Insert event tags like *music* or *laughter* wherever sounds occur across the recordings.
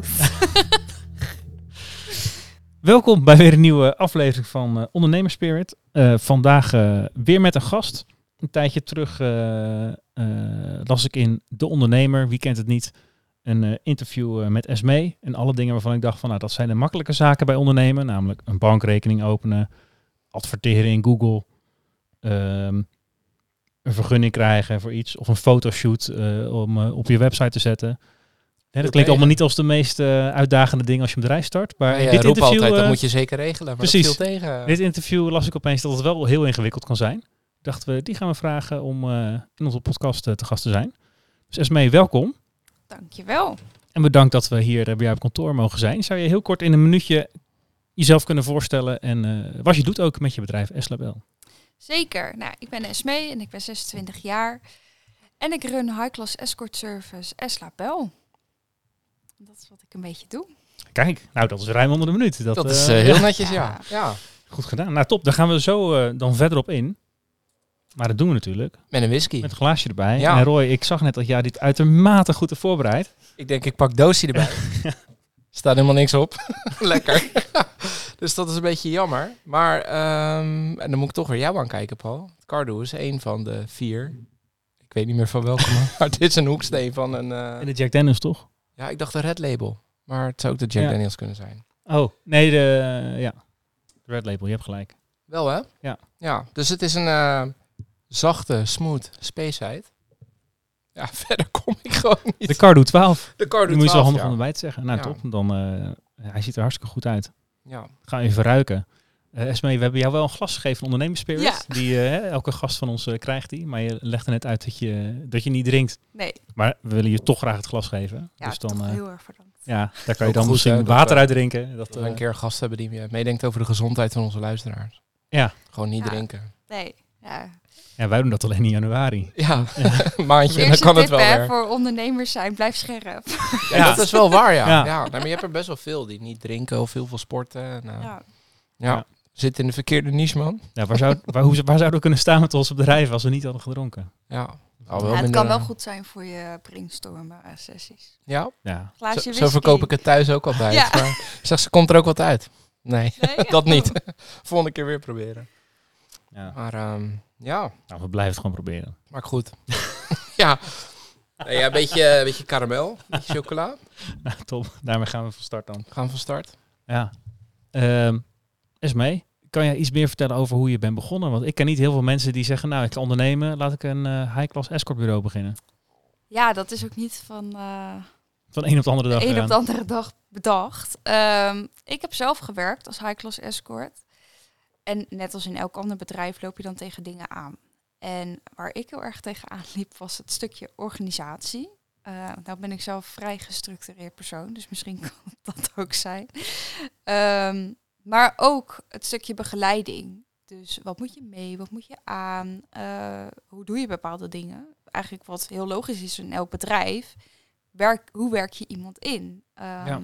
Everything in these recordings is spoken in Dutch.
*laughs* Welkom bij weer een nieuwe aflevering van eh, Ondernemerspirit. Eh, vandaag eh, weer met een gast. Een tijdje terug las ik in De Ondernemer, wie kent het niet, een interview met Esme. En alle dingen waarvan ik dacht van, nou, dat zijn de makkelijke zaken bij ondernemen. Namelijk een bankrekening openen, adverteren in Google, ehm, een vergunning krijgen voor iets of een fotoshoot om op je website te zetten. Dat klinkt allemaal niet als de meest eh, uitdagende dingen als je een bedrijf start. Maar ja, dit interview, altijd, dat eh, moet je zeker regelen. Maar precies. dat viel tegen. dit interview las ik opeens dat het wel heel ingewikkeld kan zijn. Dachten we, die gaan we vragen om eh, in onze podcast te gast te zijn. Dus Esmee, welkom. Dankjewel. En bedankt dat we hier bij jou op kantoor mogen zijn. Zou je heel kort in een minuutje jezelf kunnen voorstellen en eh, wat je doet ook met je bedrijf Eslabel? Zeker. Nou, ik ben Esmee en ik ben 26 jaar. En ik run High Class Escort Service Esla Bel. Dat is wat ik een beetje doe. Kijk, nou dat is ruim onder de minuut. Dat, Dat is eh, eh, heel ja, netjes, ja. Ja. ja. goed gedaan. Nou top, daar gaan we zo eh, dan verder op in. Maar dat doen we natuurlijk Met een whisky. met een glaasje erbij. Ja. En Roy, ik zag net dat jij dit uitermate goed hebt voorbereid. Ik denk, ik pak doosje erbij. *laughs* Staat helemaal niks op. *laughs* Lekker. *laughs* dus dat is een beetje jammer. Maar, ehm, en dan moet ik toch weer jou aankijken, Paul. Cardo is een van de vier. Ik weet niet meer van welke, maar- maar dit is een hoeksteen van een... eh, En de Jack Daniels toch? Ja, ik dacht de Red Label. Maar het zou ook de Jack Ja. Daniels kunnen zijn. Oh, nee, de, ja. de Red Label, je hebt gelijk. Wel, hè? Ja. Ja, dus het is een eh, zachte, smooth Spaceheid. Ja, *laughs* verder kom ik gewoon niet. De Cardo 12. de Cardo Die moet je zo 12, handig ja. om erbij te zeggen. Nou, Ja. top. Dan, eh, hij ziet er hartstikke goed uit. Ja. Ga even ruiken. Eh Esmee, we hebben jou wel een glas gegeven van Ondernemerspirit. Ja. Die, eh, hè, elke gast van ons eh, krijgt die. Maar je legt er net uit dat je, dat je niet drinkt. Nee, Maar we willen je toch graag het glas geven. ja, dus dan, toch heel erg bedankt. ja, daar kan je dan goed, misschien water uit drinken. Dat, we eh, een keer een gast hebben die meedenkt over de gezondheid van onze luisteraars. Ja. Gewoon niet Ja. drinken. Nee, ja. ja, wij doen dat alleen in januari. Ja, *laughs* maandje, dan kan het tip wel hè, weer. voor ondernemers zijn, blijf scherp. Ja, dat is wel waar, ja. Ja. ja. nou, maar je hebt er best wel veel die niet drinken of heel veel sporten. Nou, ja. Zit in de verkeerde niche, man. Ja, waar, zou, waar, hoe, waar zouden we kunnen staan met ons bedrijf als we niet hadden gedronken? Ja. Al het minder- kan wel goed zijn voor je brainstormen eh, sessies. Ja, Ja, zo, verkoop ik het thuis ook altijd. Ja. Maar zeg, ze komt er ook wat uit. Nee, *laughs* Nee? *laughs* dat niet. *laughs* Volgende keer weer proberen. ja. Maar ehm, ja, Nou, we blijven het gewoon proberen. maar goed. ja. Nee, ja, een beetje, een beetje karamel, een beetje chocola. Nou, top. Daarmee gaan we van start dan. Gaan we van start. Ja. Ehm Esmee, kan jij iets meer vertellen over hoe je bent begonnen? Want ik ken niet heel veel mensen die zeggen, nou, ik ga ondernemen, laat ik een eh, high-class escortbureau beginnen. Ja, dat is ook niet van eh, Van een op de andere dag *laughs* een op de andere dag bedacht. Ehm, ik heb zelf gewerkt als high-class escort. En net als in elk ander bedrijf loop je dan tegen dingen aan. En waar ik heel erg tegenaan liep, was het stukje organisatie. Eh nou ben ik zelf vrij gestructureerd persoon, dus misschien *laughs* kan dat ook zijn. Ehm, maar ook het stukje begeleiding. Dus wat moet je mee, wat moet je aan, Eh, hoe doe je bepaalde dingen? Eigenlijk wat heel logisch is in elk bedrijf. Werk, hoe werk je iemand in? Ehm, nou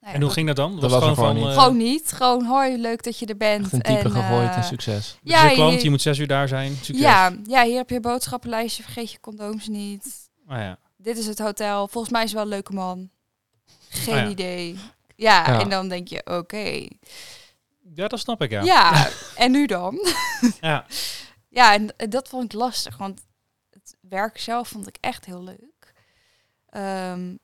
ja, En hoe ging dat dan? Dat was er gewoon niet. eh, Gewoon niet. Gewoon hoi, leuk dat je er bent. Echt een type en, gegooid eh, en succes. ja, je Ja, klant, je- je moet zes uur daar zijn. Succes. ja, ja, hier heb je een boodschappenlijstje. Vergeet je condooms niet. Oh, ja. Dit is het hotel. Volgens mij is het wel een leuke man. Geen Oh ja. idee. Ja, Ja. en dan denk je, oké. ja, dat snap ik, ja. Ja. *laughs* en nu dan? *laughs* Ja. Ja, en en dat vond ik lastig. Want het werk zelf vond ik echt heel leuk. Ehm,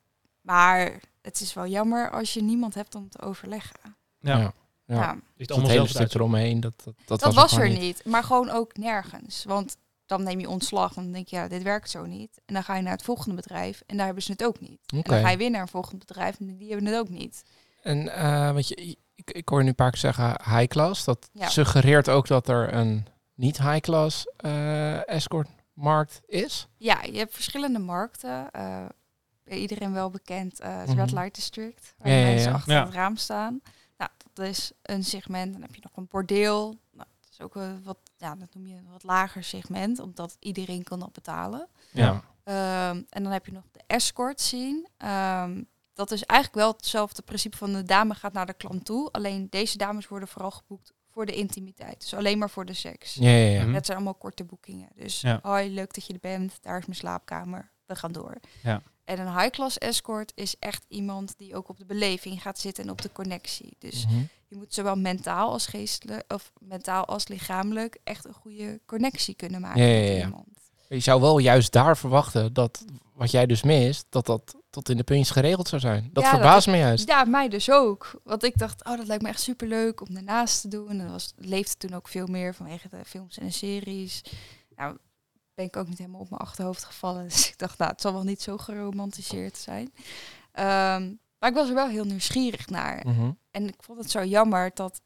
maar het is wel jammer als je niemand hebt om te overleggen. Ja. Ja. Ja. Het hele zelf stuk uit. eromheen, dat, dat, dat, dat, was, er niet. Maar gewoon ook nergens. Want dan neem je ontslag en dan denk je, ja, dit werkt zo niet. En dan ga je naar het volgende bedrijf en daar hebben ze het ook niet. Oké. En dan ga je weer naar een volgend bedrijf en die hebben het ook niet. En eh want je, ik, ik hoor nu een paar keer zeggen high class. Dat Ja. suggereert ook dat er een niet high class eh escort markt is. Ja, je hebt verschillende markten. Eh, bij iedereen wel bekend, eh het Mhm. Red Light District. Waar Ja, mensen ja. achter Ja. het raam staan. Nou, dat is een segment. Dan heb je nog een bordeel. Nou, dat is ook een wat, ja, dat noem je een wat lager segment, omdat iedereen kan dat betalen. Ja. Ehm, en dan heb je nog de escort scene. Ehm, dat is eigenlijk wel hetzelfde principe van de dame gaat naar de klant toe. Alleen deze dames worden vooral geboekt voor de intimiteit. Dus alleen maar voor de seks. Ja, ja, ja. Mhm. Dat zijn allemaal korte boekingen. Dus Ja. hoi, leuk dat je er bent. Daar is mijn slaapkamer. We gaan door. Ja. En een high-class escort is echt iemand die ook op de beleving gaat zitten en op de connectie. Dus Mhm. je moet zowel mentaal als geestelijk of mentaal als lichamelijk echt een goede connectie kunnen maken Ja, ja, met ja. iemand. Je zou wel juist daar verwachten dat wat jij dus mist, dat dat tot in de puntjes geregeld zou zijn. Dat Ja, dat verbaast me juist. Ja, mij dus ook. Want ik dacht, oh, dat lijkt me echt superleuk om daarnaast te doen. En dat was, leefde toen ook veel meer vanwege de films en de series. Nou, ben ik ook niet helemaal op mijn achterhoofd gevallen. *laughs* Dus ik dacht, nou, het zal wel niet zo geromantiseerd zijn. Ehm, maar ik was er wel heel nieuwsgierig naar. Mhm. En ik vond het zo jammer dat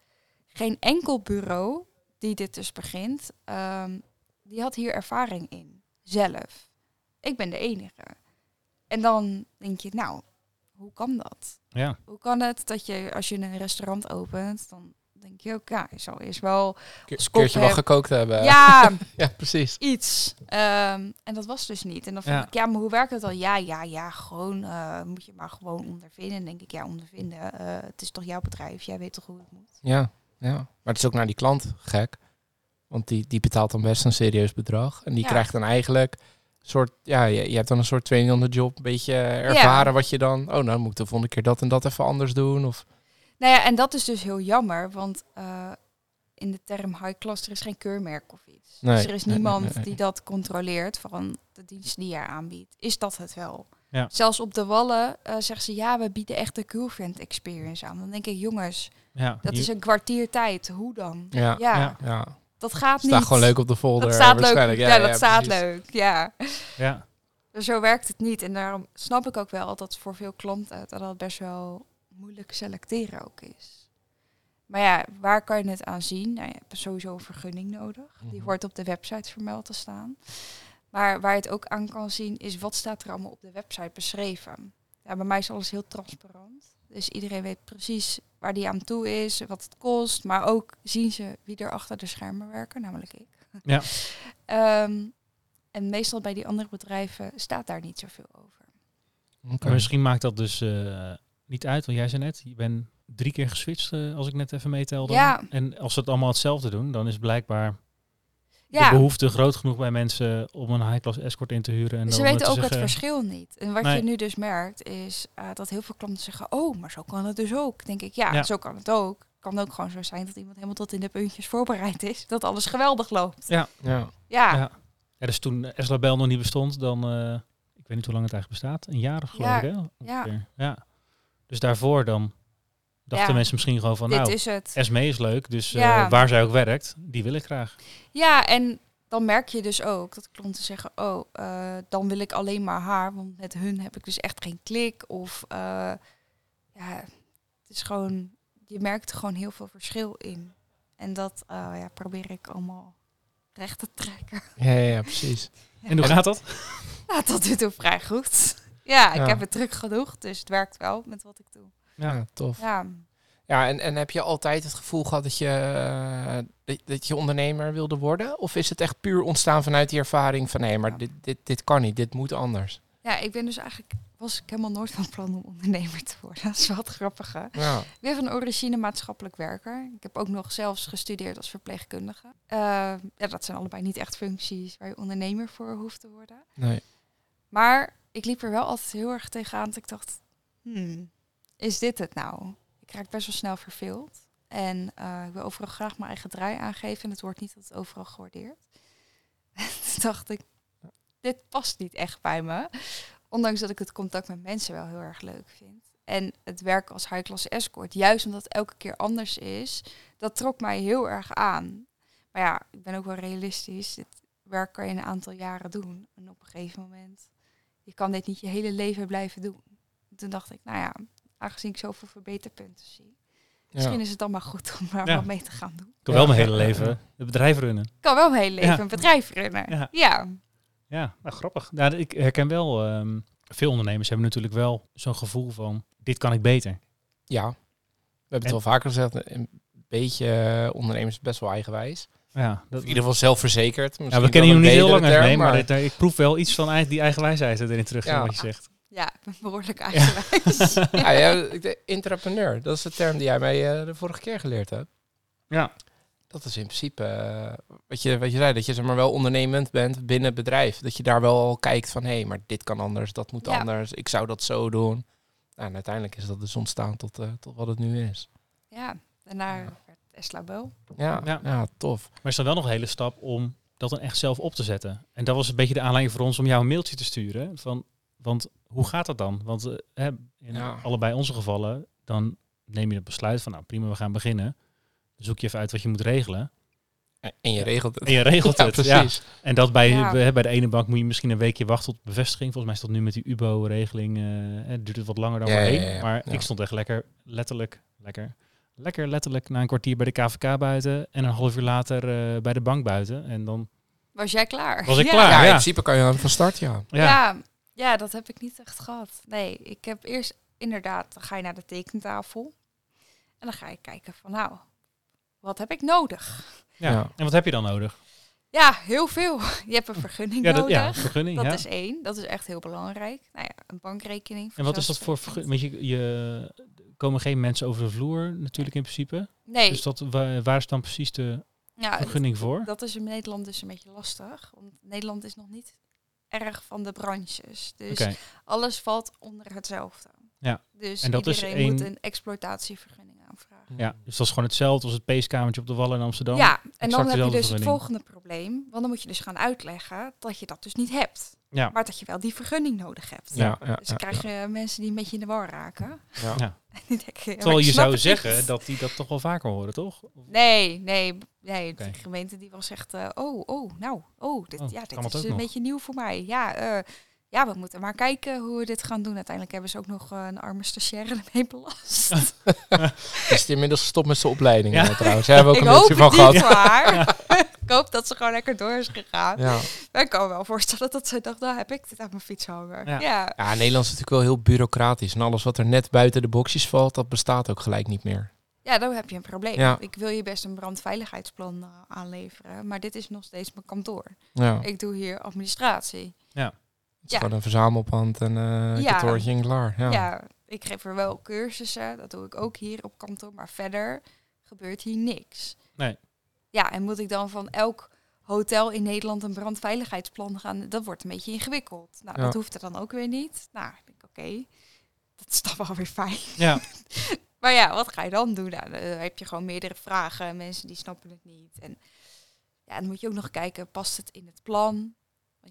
geen enkel bureau die dit dus begint, ehm, die had hier ervaring in. Zelf. Ik ben de enige. En dan denk je, nou, hoe kan dat? Ja. Hoe kan het dat je, als je een restaurant opent, dan denk je ook, ja, je zal eerst wel, Een keertje wel gekookt hebben. ja, *laughs* Ja, precies. iets. Ehm, en dat was dus niet. En dan vond Ja. ik, ja, maar hoe werkt het dan? Ja, ja, ja, gewoon, eh, moet je maar gewoon ondervinden. En denk ik, ja, ondervinden, eh, het is toch jouw bedrijf, jij weet toch hoe het moet. Ja, ja. Maar het is ook naar die klant gek. Want die, die betaalt dan best een serieus bedrag. En die Ja. krijgt dan eigenlijk soort... Ja, je, je hebt dan een soort the job. Een beetje ervaren wat je dan... Oh, nou moet ik de volgende keer dat en dat even anders doen. Of, Nou ja, en dat is dus heel jammer, want eh, in de term high class, er is geen keurmerk of iets. Nee, dus er is nee, niemand nee, nee. die dat controleert van de dienst die je aanbiedt. Is dat het wel? Ja. Zelfs op de wallen eh, zeggen ze, ja, we bieden echt de girlfriend experience aan. Dan denk ik, jongens, Ja. dat Je- is een kwartier tijd. Hoe dan? ja, ja. Ja, ja. Dat gaat Staat niet. gewoon leuk op de folder. Dat staat leuk. waarschijnlijk. Ja, dat staat precies. leuk. Ja. ja. Dus zo werkt het niet. En daarom snap ik ook wel dat voor veel klanten dat het best wel moeilijk selecteren ook is. Maar ja, waar kan je het aan zien? Nou, je hebt sowieso een vergunning nodig. Die Mhm. hoort op de website vermeld te staan. Maar waar je het ook aan kan zien is wat staat er allemaal op de website beschreven. Ja, bij mij is alles heel transparant. Dus iedereen weet precies waar die aan toe is, wat het kost. Maar ook zien ze wie er achter de schermen werken, namelijk ik. Ja. *laughs* Ehm, en meestal bij die andere bedrijven staat daar niet zoveel over. Maar misschien maakt dat dus eh, niet uit, want jij zei net, je bent drie keer geswitcht, eh, als ik net even meetelde. Ja. En als ze het allemaal hetzelfde doen, dan is blijkbaar Ja, de behoefte groot genoeg bij mensen om een high-class escort in te huren. En ze weten te ook het verschil niet. En wat Nee. je nu dus merkt is eh, dat heel veel klanten zeggen, oh, maar zo kan het dus ook. Denk ik, ja, Ja. zo kan het ook. kan ook gewoon zo zijn dat iemand helemaal tot in de puntjes voorbereid is. Dat alles geweldig loopt. Ja. Ja, Ja. Ja, dus toen Esla Bell nog niet bestond, dan, eh, ik weet niet hoe lang het eigenlijk bestaat, een jaar geloof Ja, ik hè? ja. Ja. Dus daarvoor dan dachten Ja. mensen misschien gewoon van, dit nou, is het. Esme is leuk, dus eh, waar zij ook werkt, die wil ik graag. Ja, en dan merk je dus ook dat klanten zeggen, oh, eh, dan wil ik alleen maar haar, want met hun heb ik dus echt geen klik. Of eh, ja, het is gewoon, je merkt er gewoon heel veel verschil in. En dat eh, ja, probeer ik allemaal recht te trekken. Ja, ja, ja, precies. *laughs* En hoe gaat dat? Nou, tot nu toe vrij goed. Ja, ik Ja. heb het druk genoeg, dus het werkt wel met wat ik doe. Ja, tof. Ja, Ja, en, en heb je altijd het gevoel gehad dat je, eh, dat, je ondernemer wilde worden? Of is het echt puur ontstaan vanuit die ervaring van nee, maar Ja. dit, dit, dit kan niet, dit moet anders? ja, ik ben dus eigenlijk, was ik helemaal nooit van plan om ondernemer te worden. *laughs* Dat is wel het grappige. Ja, Ik ben van origine maatschappelijk werker. Ik heb ook nog zelfs gestudeerd als verpleegkundige. Eh, ja, dat zijn allebei niet echt functies waar je ondernemer voor hoeft te worden. nee. Maar ik liep er wel altijd heel erg tegenaan dat ik dacht, hmm, is dit het nou? Ik raak best wel snel verveeld. En eh, ik wil overal graag mijn eigen draai aangeven. En het wordt niet altijd overal gewaardeerd. *laughs* Toen dacht ik, dit past niet echt bij me. Ondanks dat ik het contact met mensen wel heel erg leuk vind. En het werk als high-class escort, juist omdat het elke keer anders is, dat trok mij heel erg aan. Maar ja, ik ben ook wel realistisch. Dit werk kan je een aantal jaren doen. En op een gegeven moment, je kan dit niet je hele leven blijven doen. Toen dacht ik, nou ja, aangezien ik zoveel verbeterpunten zie, misschien Ja. is het dan maar goed om daar Ja. wat mee te gaan doen. Ik kan wel mijn hele leven het bedrijf runnen. Ik kan wel mijn hele leven Ja. een bedrijf runnen. Ja. Ja. Ja, nou, grappig. Ja, ik herken wel, ehm, veel ondernemers hebben natuurlijk wel zo'n gevoel van, dit kan ik beter. Ja, we hebben het wel vaker gezegd. Een beetje eh, ondernemers best wel eigenwijs. Ja, dat, Of in ieder geval zelfverzekerd. ja we kennen je wel nog niet heel lang, nee, maar dit, ik proef wel iets van die eigen wijsheid erin terug in Ja. wat je zegt. Ja, ik ben behoorlijk eigenwijs. *laughs* Ja, ja, ik de entrepreneur, dat is de term die jij mij eh, de vorige keer geleerd hebt. Ja. Dat is in principe eh, wat, je, wat je zei, dat je zeg maar wel ondernemend bent binnen het bedrijf. Dat je daar wel al kijkt van, hé, hey, maar dit kan anders, dat moet Ja. anders, ik zou dat zo doen. Nou, en uiteindelijk is dat dus ontstaan tot, eh, tot wat het nu is. ja, werd Tesla Bel. Ja, Ja. ja. tof. Maar is dan wel nog een hele stap om dat dan echt zelf op te zetten. En dat was een beetje de aanleiding voor ons om jou een mailtje te sturen. Van, want hoe gaat dat dan? Want eh, hè, in Ja. allebei onze gevallen, dan neem je het besluit van, nou prima, we gaan beginnen. Dan zoek je even uit wat je moet regelen. En- je regelt het. En je regelt *laughs* Ja, het. Ja. precies. En dat bij, Ja. bij, de ene bank moet je misschien een weekje wachten tot bevestiging. Volgens mij is dat nu met die UBO-regeling, eh, hè, duurt het wat langer dan Ja, voorheen. ja, ja, ja. Maar Ja. ik stond echt lekker, letterlijk, lekker, lekker letterlijk na een kwartier bij de KVK buiten. En een half uur later eh, bij de bank buiten. En dan Was jij klaar? Was ik *laughs* ja. klaar? Ja, in ja. principe kan je dan van start, ja. Ja. Ja. Ja, dat heb ik niet echt gehad. Nee, ik heb eerst inderdaad, dan ga je naar de tekentafel. En dan ga je kijken van nou, wat heb ik nodig? Ja. Ja. En wat heb je dan nodig? Ja, heel veel. *laughs* Je hebt een vergunning Ja, dat, nodig. ja vergunning. dat ja. is één. Dat is echt heel belangrijk. Nou ja, een bankrekening. en wat is dat voor vergunning? Want je, je er komen geen mensen over de vloer natuurlijk in principe. Nee, Dus dat, wa- waar is dan precies de ja, vergunning voor? dat is in Nederland dus een beetje lastig. Want Nederland is nog niet erg van de branches. Dus alles valt onder hetzelfde. Ja. Dus En dat is iedereen moet een exploitatievergunning aanvragen. Ja, dus dat is gewoon hetzelfde als het peeskamertje op de Wallen in Amsterdam. Ja, en exact dan heb je dus het volgende probleem. Want dan moet je dus gaan uitleggen dat je dat dus niet hebt. Ja. Maar dat je wel die vergunning nodig hebt. Ja, ja, Dus dan ja, krijg je mensen die een beetje in de war raken. ja. *laughs* Denken, Terwijl je zou zeggen niet. dat die dat toch wel vaker horen, toch? Nee, nee, nee. Oké. De gemeente die was echt, eh, oh, oh, nou, oh, dit, Oh, ja, dit het is een nog? beetje nieuw voor mij. Ja, eh, ja, we moeten maar kijken hoe we dit gaan doen. Uiteindelijk hebben ze ook nog eh, een arme stagiaire *laughs* ermee belast. *laughs* Is het inmiddels gestopt met zijn opleiding Ja. ja. trouwens? Daar hebben we ook ik een het van niet gehad. *laughs* ik hoop dat ze gewoon lekker door is gegaan. Ja. Maar ik kan me wel voorstellen dat ze dacht, nou heb ik dit aan mijn fiets hangen. Ja. Ja, ja, Nederland is natuurlijk wel heel bureaucratisch. En alles wat er net buiten de boxjes valt, dat bestaat ook gelijk niet meer. ja dan heb je een probleem. Ja. Ik wil je best een brandveiligheidsplan eh, aanleveren, maar dit is nog steeds mijn kantoor. Ja. Ik doe hier administratie. Het is Ja. gewoon een verzamelpand en eh Ja. kantoortje klaar. Ja. Ja. ik geef er wel cursussen, dat doe ik ook hier op kantoor, maar verder gebeurt hier niks. Nee. Ja, en moet ik dan van elk hotel in Nederland een brandveiligheidsplan gaan? Dat wordt een beetje ingewikkeld. Nou, Ja. dat hoeft er dan ook weer niet. Nou, ik denk oké, dat is dan wel weer fijn. Ja, *laughs* Maar ja, wat ga je dan doen? Nou, dan heb je gewoon meerdere vragen, mensen die snappen het niet. En ja, dan moet je ook nog kijken, past het in het plan?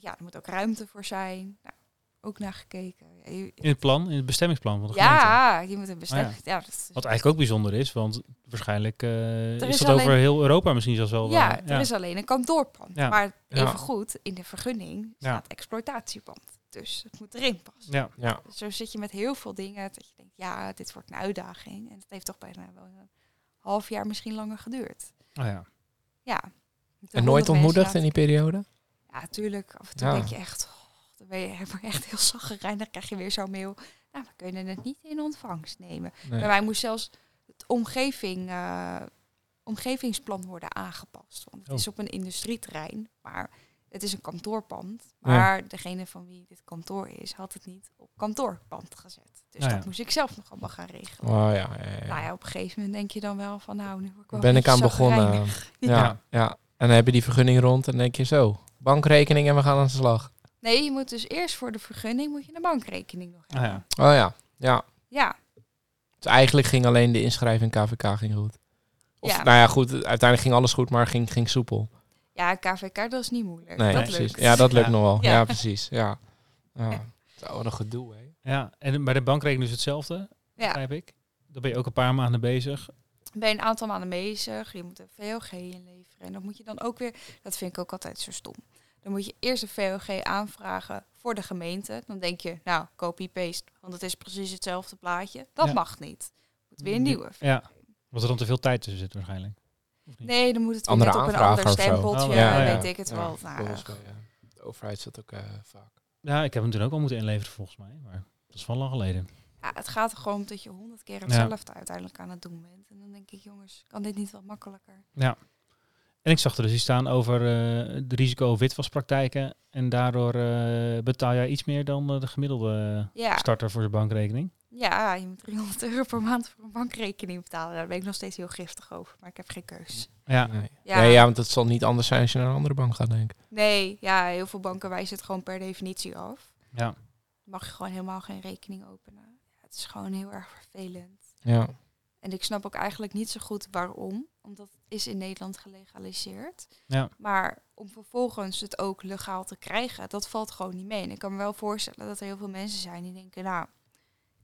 Want ja, er moet ook ruimte voor zijn. Nou, ook naar gekeken. Ja, je- in het plan, in het bestemmingsplan van de gemeente. ja, je moet een bestemming. Oh ja. dat is, Wat eigenlijk ook bijzonder is, want waarschijnlijk eh, is, is dat over heel Europa misschien zelfs wel. ja, eh, er is alleen een kantoorpand. Ja. Maar Ja. even goed, in de vergunning Ja. staat exploitatiepand. Dus het moet erin passen. ja. Ja. Dus zo zit je met heel veel dingen dat je denkt, ja, dit wordt een uitdaging. En het heeft toch bijna wel een half jaar misschien langer geduurd. Oh, ja. Ja. En nooit ontmoedigd in die periode? Ja, natuurlijk. Af en toe Ja. denk je echt, oh, dan ben je echt heel zaggerijnig. Dan krijg je weer zo'n mail. Nou, we kunnen het niet in ontvangst nemen. Nee. Bij mij moest zelfs het omgeving, eh, omgevingsplan worden aangepast. Want het Oh. is op een industrieterrein, maar het is een kantoorpand. Maar degene van wie dit kantoor is, had het niet op kantoorpand gezet. Dus Nou dat ja. moest ik zelf nog allemaal gaan regelen. Oh ja. Nou ja, op een gegeven moment denk je dan wel van, nou, nu word ik wel ben ik aan begonnen. *laughs* Ja. Ja. En dan heb je die vergunning rond en denk je zo, bankrekening en we gaan aan de slag. Nee, je moet dus eerst voor de vergunning moet je een bankrekening nog Ah, hebben. ja. Oh ja, ja. ja. Dus eigenlijk ging alleen de inschrijving KVK ging goed. Of Ja. nou ja, goed, uiteindelijk ging alles goed, maar ging, ging soepel. Ja, KVK, dat is niet moeilijk. Nee, dat precies. lukt. Ja, dat lukt Ja. nog wel. Ja, Ja. precies. Ja. Ja. Ja. Zo, wat een gedoe, hè. ja, en bij de bankrekening is hetzelfde, Ja, begrijp ik. Dan ben je ook een paar maanden bezig. ben je een aantal maanden bezig. Je moet een VOG inleveren. En dan moet je dan ook weer, dat vind ik ook altijd zo stom. Dan moet je eerst een VOG aanvragen voor de gemeente. Dan denk je, nou, copy-paste, want het is precies hetzelfde plaatje. Dat Ja. mag niet. Moet weer een nieuwe. Ja, want er dan te veel tijd tussen zit waarschijnlijk. Of niet? Nee, dan moet het weer net op een ander stempeltje. Oh, ja, ja. weet ik het wel. Nou, ja. De overheid zit ook eh, vaak. Ja, ik heb hem toen ook al moeten inleveren volgens mij. Maar dat is wel lang geleden. Ja, het gaat er gewoon om dat je honderd keer Ja. hetzelfde uiteindelijk aan het doen bent. En dan denk ik, jongens, kan dit niet wat makkelijker? En ik zag er dus iets staan over eh, de risico witwaspraktijken. En daardoor eh, betaal jij iets meer dan eh, de gemiddelde Ja. starter voor zijn bankrekening. Ja, je moet 300 euro per maand voor een bankrekening betalen. Daar ben ik nog steeds heel giftig over, maar ik heb geen keus. Ja, Nee. Ja. Nee, ja, want het zal niet anders zijn als je naar een andere bank gaat, denk ik. Nee, ja, heel veel banken wijzen het gewoon per definitie af. ja. Mag je gewoon helemaal geen rekening openen. Ja, het is gewoon heel erg vervelend. Ja. En ik snap ook eigenlijk niet zo goed waarom. Omdat het is in Nederland gelegaliseerd. Ja. Maar om vervolgens het ook legaal te krijgen, dat valt gewoon niet mee. En ik kan me wel voorstellen dat er heel veel mensen zijn die denken, nou,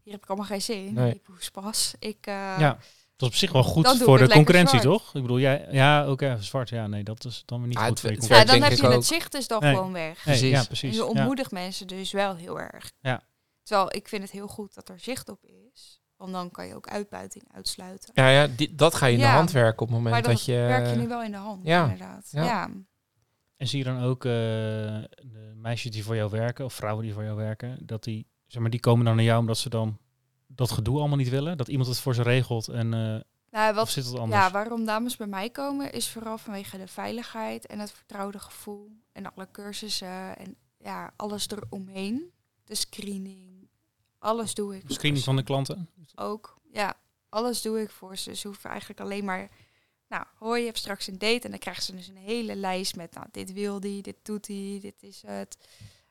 hier heb ik allemaal geen zin in. Nee. Die poespas. Ik, eh, ja. Dat is op zich wel goed voor de concurrentie, zwart. toch? Ik bedoel, jij, ja, oké, zwart. Ja, nee, dat is dan weer niet Ah, goed voor je het- ja, concurrentie. dan heb je ook. het zicht dus dan Nee. gewoon weg. Nee, Precies. ja, En precies. je Ja. ontmoedigt mensen dus wel heel erg. Ja. Terwijl ik vind het heel goed dat er zicht op is. Want dan kan je ook uitbuiting uitsluiten. Ja, ja die, dat ga je in de hand werken op het moment maar dat, dat je... werk je nu wel in de hand, ja. inderdaad. Ja. Ja. En zie je dan ook eh, de meisjes die voor jou werken, of vrouwen die voor jou werken, dat die, zeg maar, die komen dan naar jou omdat ze dan dat gedoe allemaal niet willen? Dat iemand het voor ze regelt en eh Nou, of wat, zit het anders? ja, waarom dames bij mij komen is vooral vanwege de veiligheid en het vertrouwde gevoel. En alle cursussen en ja, alles eromheen. De screening. Alles doe ik. Screening van de klanten? ook. Ja, alles doe ik voor ze. Ze hoeven eigenlijk alleen maar... Nou, hoor je hebt straks een date en dan krijgen ze dus een hele lijst met... Nou, dit wil die, dit doet hij, dit is het.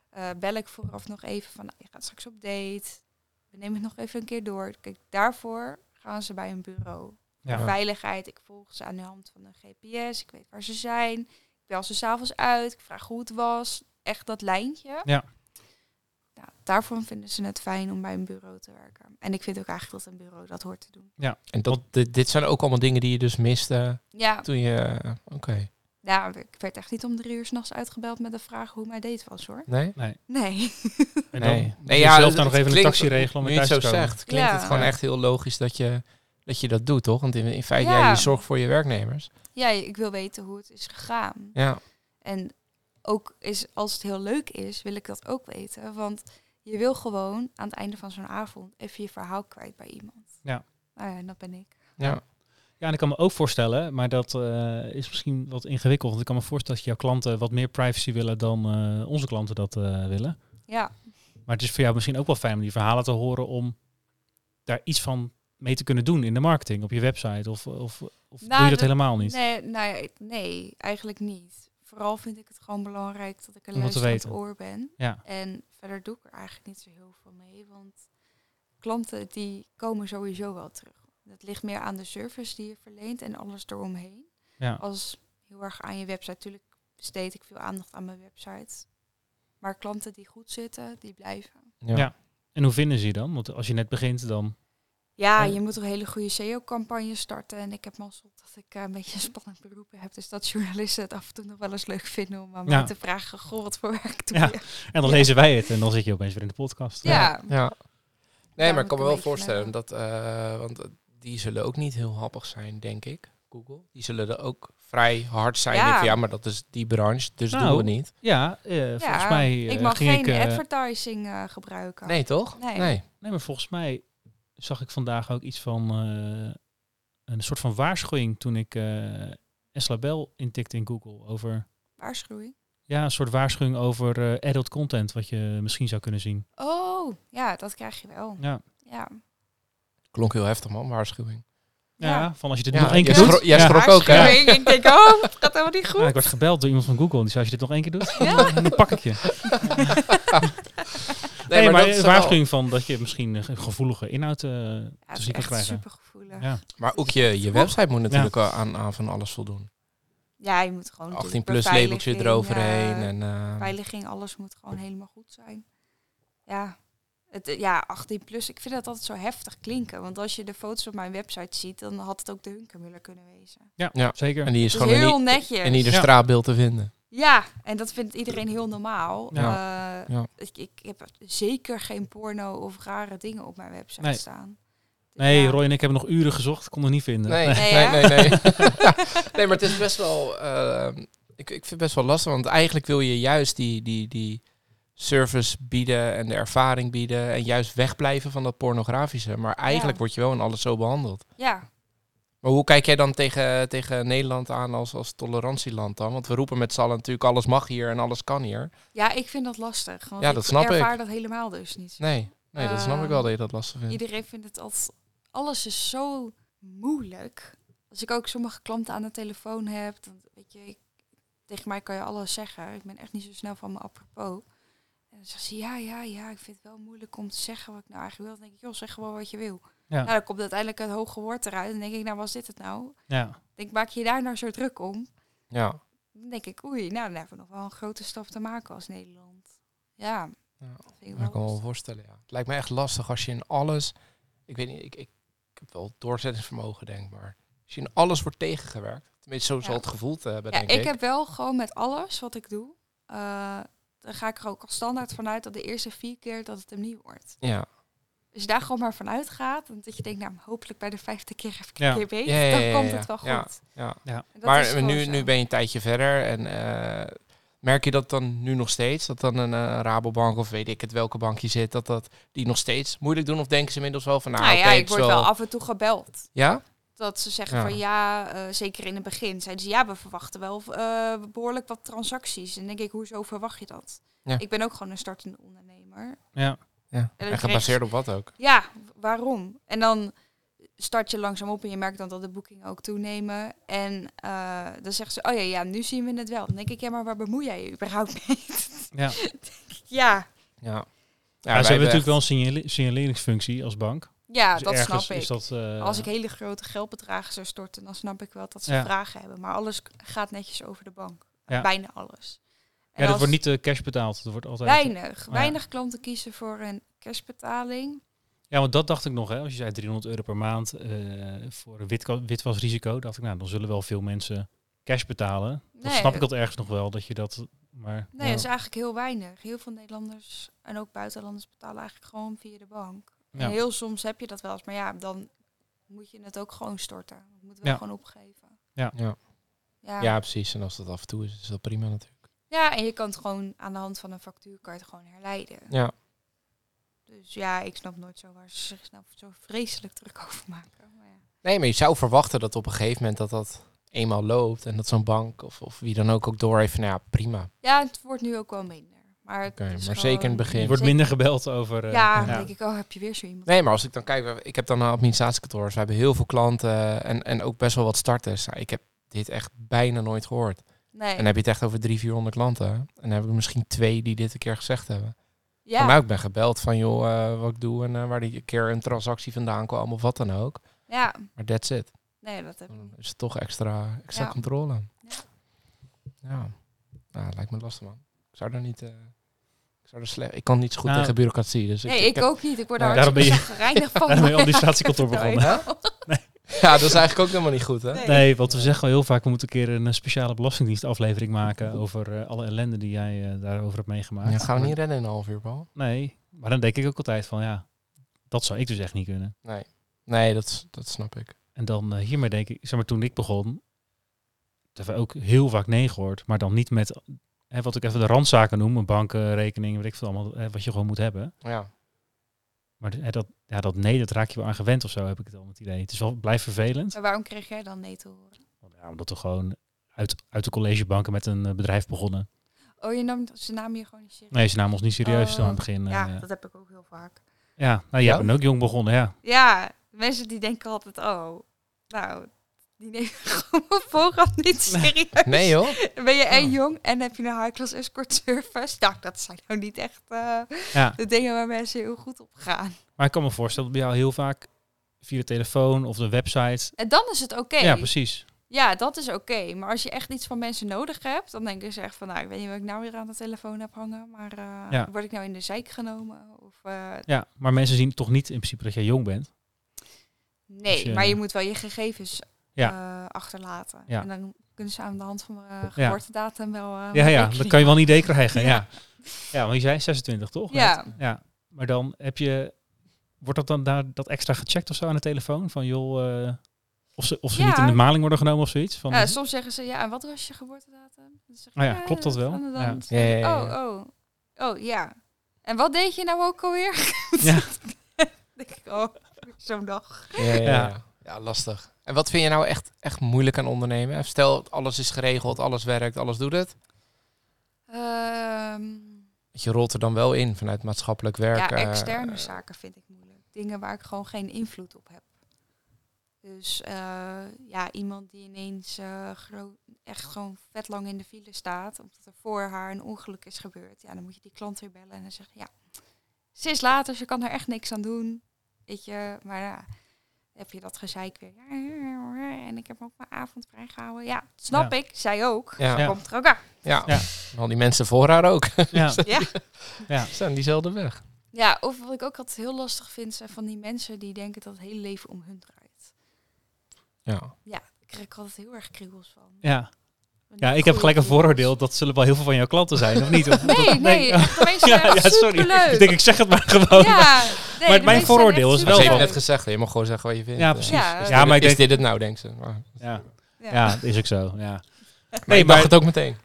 Eh, bel ik vooraf nog even van... Nou, je gaat straks op date. We nemen het nog even een keer door. Kijk, daarvoor gaan ze bij een bureau. Ja. Veiligheid. Ik volg ze aan de hand van een GPS. Ik weet waar ze zijn. Ik bel ze s'avonds uit. Ik vraag hoe het was. Echt dat lijntje. Ja. Nou, daarvoor vinden ze het fijn om bij een bureau te werken. En ik vind ook eigenlijk dat een bureau dat hoort te doen. En dat, dit, dit zijn ook allemaal dingen die je dus miste Ja, toen je... Oké. ja ik werd echt niet om drie uur s'nachts uitgebeld met de vraag hoe mijn date was hoor. Nee? Nee. Nee. En dan nee. ja, zelf dan nog even een klinkt- taxi regelen om thuis het te zo zegt, klinkt Ja. het gewoon Ja. echt heel logisch dat je, dat je dat doet, toch? Want in, in feite, Ja. ja. je zorgt voor je werknemers. Ja, ik wil weten hoe het is gegaan. Ja. En ook is, als het heel leuk is, wil ik dat ook weten. Want je wil gewoon aan het einde van zo'n avond even je verhaal kwijt bij iemand. Ja. Nou ja, en dat ben ik. Ja. Ja, en ik kan me ook voorstellen, maar dat eh, is misschien wat ingewikkeld. Want ik kan me voorstellen dat jouw klanten wat meer privacy willen dan eh, onze klanten dat eh, willen. Ja, Maar het is voor jou misschien ook wel fijn om die verhalen te horen om daar iets van mee te kunnen doen in de marketing, op je website. Of, of, of doe Nou, je dat dat- helemaal niet? Nee, nou nee, eigenlijk niet. Vooral vind ik het gewoon belangrijk dat ik een luisterend oor ben. Ja. En verder doe ik er eigenlijk niet zo heel veel mee. Want klanten die komen sowieso wel terug. Het ligt meer aan de service die je verleent en alles eromheen. Ja. Als heel erg aan je website. Natuurlijk besteed ik veel aandacht aan mijn website. Maar klanten die goed zitten, die blijven. Ja. Ja. En hoe vinden ze je dan? Want als je net begint, dan... Ja, Ja. je moet een hele goede SEO-campagne starten. En ik heb mazzel dat ik eh, een beetje een spannend beroep heb. Dus dat journalisten het af en toe nog wel eens leuk vinden om aan Ja. mij te vragen... Goh, wat voor werk doe Ja. je? En dan Ja. lezen wij het en dan zit je opeens weer in de podcast. Ja, Ja. Nee, Ja, maar ik kan me wel voorstellen dat, eh, want eh, die zullen ook niet heel happig zijn, denk ik. Google. Die zullen er ook vrij hard zijn. Ja. Ja, van, ja maar dat is die branche, dus Nou, doen we niet. Ja, eh, volgens ja. mij ik mag ging geen ik... advertising eh, gebruiken. Nee, toch? Nee. nee. Nee, maar volgens mij zag ik vandaag ook iets van eh, een soort van waarschuwing toen ik eh Esla Bell intikte in Google over Waarschuwing. ja, een soort waarschuwing over eh, adult content wat je misschien zou kunnen zien. Oh, ja, dat krijg je wel. Ja, Ja. Klonk heel heftig, man, waarschuwing. ja. Ja. van als je dit Ja, nog één keer jij doet. schrok- jij ja. schrok ook, hè? Ik denk, oh, het gaat helemaal niet goed. Ja, ik werd gebeld door iemand van Google en die zei als je dit nog één keer doet, Ja. *laughs* dan pak ik je. *laughs* Nee, maar, dat is waarschuwing van dat je misschien gevoelige inhoud eh Ja, te zien kan krijgen. super gevoelig. Ja. Ja. Maar ook je, je website moet natuurlijk aan, aan van alles voldoen. je moet gewoon 18 natuurlijk plus labeltje eroverheen. eh, en, eh, Beveiliging, alles moet gewoon helemaal goed zijn. Ja, het, ja, 18 plus. Ik vind dat altijd zo heftig klinken. Want als je de foto's op mijn website ziet, dan had het ook de Hunkermuller kunnen wezen. Ja, Ja. zeker. en die is gewoon in, heel i- netjes. in ieder Ja. straatbeeld te vinden. Ja, en dat vindt iedereen heel normaal. Ja. Eh, Ja. Ik, ik heb zeker geen porno of rare dingen op mijn website Nee. staan. Dus Nee, ja. Roy en ik hebben nog uren gezocht, kon er niet vinden. Nee, Nee, nee, nee, nee. *laughs* nee, maar het is best wel... eh, ik, ik vind het best wel lastig, want eigenlijk wil je juist die, die, die service bieden en de ervaring bieden. En juist wegblijven van dat pornografische. Maar eigenlijk Ja. word je wel in alles zo behandeld. Ja, Maar hoe kijk jij dan tegen, tegen Nederland aan als, als tolerantieland dan? Want we roepen met z'n allen natuurlijk alles mag hier en alles kan hier. ja, ik vind dat lastig. Want Ja, dat snap ik. ervaar dat helemaal dus niet. Nee, nee dat snap ik wel Ehm, dat je dat lastig vindt. Iedereen vindt het altijd... Alles is zo moeilijk. Als ik ook sommige klanten aan de telefoon heb, dan weet je, ik- tegen mij kan je alles zeggen. Ik ben echt niet zo snel van me apropos. En dan zegt ze, ja, ja, ja, ik vind het wel moeilijk om te zeggen wat ik nou eigenlijk wil. Dan denk ik, joh, zeg gewoon wat je wil. Ja. Nou, dan komt uiteindelijk het hoge woord eruit. Dan denk ik, nou, was dit het nou? Ja. Ik denk, maak je daar nou zo druk om? Ja. Dan denk ik, oei, nou, dan hebben we nog wel een grote stap te maken als Nederland. Ja, Ja, dat vind ik kan me wel voorstellen, ja. Het lijkt me echt lastig als je in alles... Ik weet niet, ik, ik, ik heb wel doorzettingsvermogen, denk ik, maar... Als je in alles wordt tegengewerkt. Tenminste, zo zal het gevoeld hebben, Ja, denk ik, ik. heb wel gewoon met alles wat ik doe, eh dan ga ik er ook als standaard vanuit dat de eerste vier keer dat het hem niet wordt. Ja. Als je daar gewoon maar vanuit gaat, en dat je denkt, nou, hopelijk bij de vijfde keer heb ik Ja. een keer beter, Ja, ja, ja, dan komt het wel goed. ja. Maar nu, zo. nu ben je een tijdje verder en eh, merk je dat dan nu nog steeds? Dat dan een eh, Rabobank of weet ik het welke bank je zit, dat, dat die nog steeds moeilijk doen? Of denken ze inmiddels wel van, nou, Nou ja, ik word wel af en toe gebeld. Ja? Dat ze zeggen Ja. van ja, eh, zeker in het begin, zeiden ze ja, we verwachten wel eh, behoorlijk wat transacties. En denk ik, hoezo verwacht je dat? Ja. Ik ben ook gewoon een startende ondernemer. Ja. Ja. En gebaseerd op wat ook? Ja, waarom? En dan start je langzaam op en je merkt dan dat de boekingen ook toenemen. En eh, dan zeggen ze, oh ja, ja, nu zien we het wel. Dan denk ik, ja, maar waar bemoei jij je überhaupt mee? *laughs* Ja. ja, Ja. Ze hebben natuurlijk wel een signale- signaleringsfunctie als bank. ja Dus dat snap ik. Is dat, eh, Als ik hele grote geldbedragen zou storten, dan snap ik wel dat ze Ja. vragen hebben. Maar alles gaat netjes over de bank. Ja. Bijna alles. En ja, dat als- wordt niet eh, cash betaald. Dat wordt altijd. Weinig. Ja. Weinig klanten kiezen voor een cashbetaling. Ja, want dat dacht ik nog. Hè. Als je zei 300 euro per maand eh, voor een wit, witwasrisico, dacht ik, nou, dan zullen wel veel mensen cash betalen. Dat Nee. snap ik dat ergens nog wel, dat je dat. Maar Nee, ja. dat is eigenlijk heel weinig. Heel veel Nederlanders en ook buitenlanders betalen eigenlijk gewoon via de bank. Ja. En heel soms heb je dat wel eens, maar ja, dan moet je het ook gewoon storten. Je moet het wel Ja. gewoon opgeven. Ja. Ja. ja, precies. En als dat af en toe is, is dat prima natuurlijk. Ja, en je kan het gewoon aan de hand van een factuurkaart gewoon herleiden. Ja. Dus ja, ik snap nooit zo waar ze zich nou zo vreselijk druk over maken. Maar ja. Nee, maar je zou verwachten dat op een gegeven moment dat dat eenmaal loopt en dat zo'n bank of, of wie dan ook ook door heeft van nou ja, prima. ja, het wordt nu ook wel minder. Maar, zeker in het begin. er wordt minder gebeld over. eh, Ja, ja. dan denk ik, oh, heb je weer zo iemand? Nee, maar als ik dan kijk, ik heb dan een administratiekantoor, dus we hebben heel veel klanten en, en ook best wel wat starters. Nou, ik heb dit echt bijna nooit gehoord. Nee. En dan heb je het echt over 300, 400 klanten. En dan heb ik misschien twee die dit een keer gezegd hebben. ja. Van mij ook ben gebeld van joh, eh, wat ik doe en eh, waar die keer een transactie vandaan kwam of wat dan ook. ja, Maar that's it. nee, dat heb ik Dan is het toch extra, extra Ja. controle. Ja. Ja. ja, lijkt me lastig man. Ik zou er niet... eh, ik, zou er slecht, ik kan niet zo goed Nou, tegen bureaucratie. Dus Nee, ik, heb- ook niet. Ik word Nee, daar *laughs* daarom ben je- hartstikke van. daarom ben je administratiekantoor Nou, *laughs* begonnen. ja. *laughs* Ja, dat is eigenlijk ook helemaal niet goed hè? Nee. Nee, want we zeggen wel heel vaak, we moeten een keer een eh, speciale belastingdienstaflevering maken over eh, alle ellende die jij eh, daarover hebt meegemaakt. Ja, dat gaan we niet redden in een half uur, Paul. Nee, maar dan denk ik ook altijd van ja, dat zou ik dus echt niet kunnen. Nee, nee dat, dat snap ik. En dan hiermee denk ik, zeg maar toen ik begon, hebben we ook heel vaak nee gehoord, maar dan niet met hè, wat ik even de randzaken noem, een bankrekening, weet ik veel allemaal, hè, wat je gewoon moet hebben. Ja, Maar hè, dat, ja, dat nee, dat raak je wel aan gewend of zo, heb ik het al het idee. Het is wel blijft vervelend. Maar waarom kreeg jij dan nee te horen? Ja, omdat we gewoon uit, uit de collegebanken met een eh, bedrijf begonnen. Oh, je nam, ze namen je gewoon niet serieus. Nee, ze namen ons niet serieus Oh, toen aan het begin. Ja, eh, dat heb ik ook heel vaak. ja, nou, jij Ja? bent ook jong begonnen, ja. Ja, mensen die denken altijd, oh, nou, die nemen *laughs* gewoon op voorhand niet serieus. nee joh. Ben je en Oh. jong en heb je een high-class escort service. Nou, dat zijn nou niet echt eh, ja. de dingen waar mensen heel goed op gaan. Maar ik kan me voorstellen dat bij jou heel vaak via de telefoon of de website. En dan is het oké. Ja, precies. Ja, dat is oké. Maar als je echt iets van mensen nodig hebt, dan denken ze echt van, nou, ik weet niet wat ik nou weer aan de telefoon heb hangen, maar eh, Ja. word ik nou in de zijk genomen? Of, eh, Ja, maar mensen zien toch niet in principe dat jij jong bent. nee, je- maar je moet wel je gegevens Ja. eh, achterlaten. Ja. En dan kunnen ze aan de hand van mijn Ja. geboortedatum wel... eh, Ja, ja, dan kan je wel een idee krijgen. Ja, Ja. ja. want je zei 26, toch? Ja. Ja. Maar dan heb je... Wordt dat dan daar dat extra gecheckt of zo aan de telefoon? Van joh... eh, of ze, of ze Ja. niet in de maling worden genomen of zoiets? Van, Ja, soms zeggen ze, ja, en wat was je geboortedatum? Zeg Oh ja, klopt dat wel? Ja. zeg ik, Ja, ja, ja, Oh, oh. Oh ja. En wat deed je nou ook alweer? Ja. *laughs* denk ik, oh, zo'n dag. Ja, ja, Ja. ja. ja, lastig. En wat vind je nou echt, echt moeilijk aan ondernemen? Stel, alles is geregeld, alles werkt, alles doet het. Ehm, Je rolt er dan wel in vanuit maatschappelijk werk. ja, eh, externe zaken vind ik moeilijk. Dingen waar ik gewoon geen invloed op heb. Dus eh, ja, iemand die ineens eh, echt gewoon vet lang in de file staat, omdat er voor haar een ongeluk is gebeurd. Ja, dan moet je die klant weer bellen en dan zeggen, ja, ze is later, ze kan er echt niks aan doen. Weet je, maar ja, heb je dat gezeik weer. Ja, en ik heb ook mijn avond vrijgehouden. Ja, snap Ja. ik. Zij ook. Ja. Komt er ook aan. Ja. Ja. Al die mensen voor haar ook. Ja. *laughs* Ja. Ja. Staan diezelfde weg. Ja, of wat ik ook altijd heel lastig vind, zijn van die mensen die denken dat het hele leven om hun draait. Ja. Ja, daar krijg ik altijd heel erg kriebels van. Ja. Ja, ik heb gelijk een vooroordeel. Dat zullen wel heel veel van jouw klanten zijn, of niet? Of, Nee, dat- nee, meeste Ja, ja, sorry. Ik denk, ik zeg het maar gewoon. Ja, nee, Maar mijn vooroordeel is wel ze heeft net gezegd, je mag gewoon zeggen wat je vindt. Ja, precies. Ja, Is, Ja, dit, maar ik is denk- dit het nou, denkt ze. Maar, Ja. Ja. ja, dat is ook zo. Ja, maar Nee, ik mag maar- het ook meteen.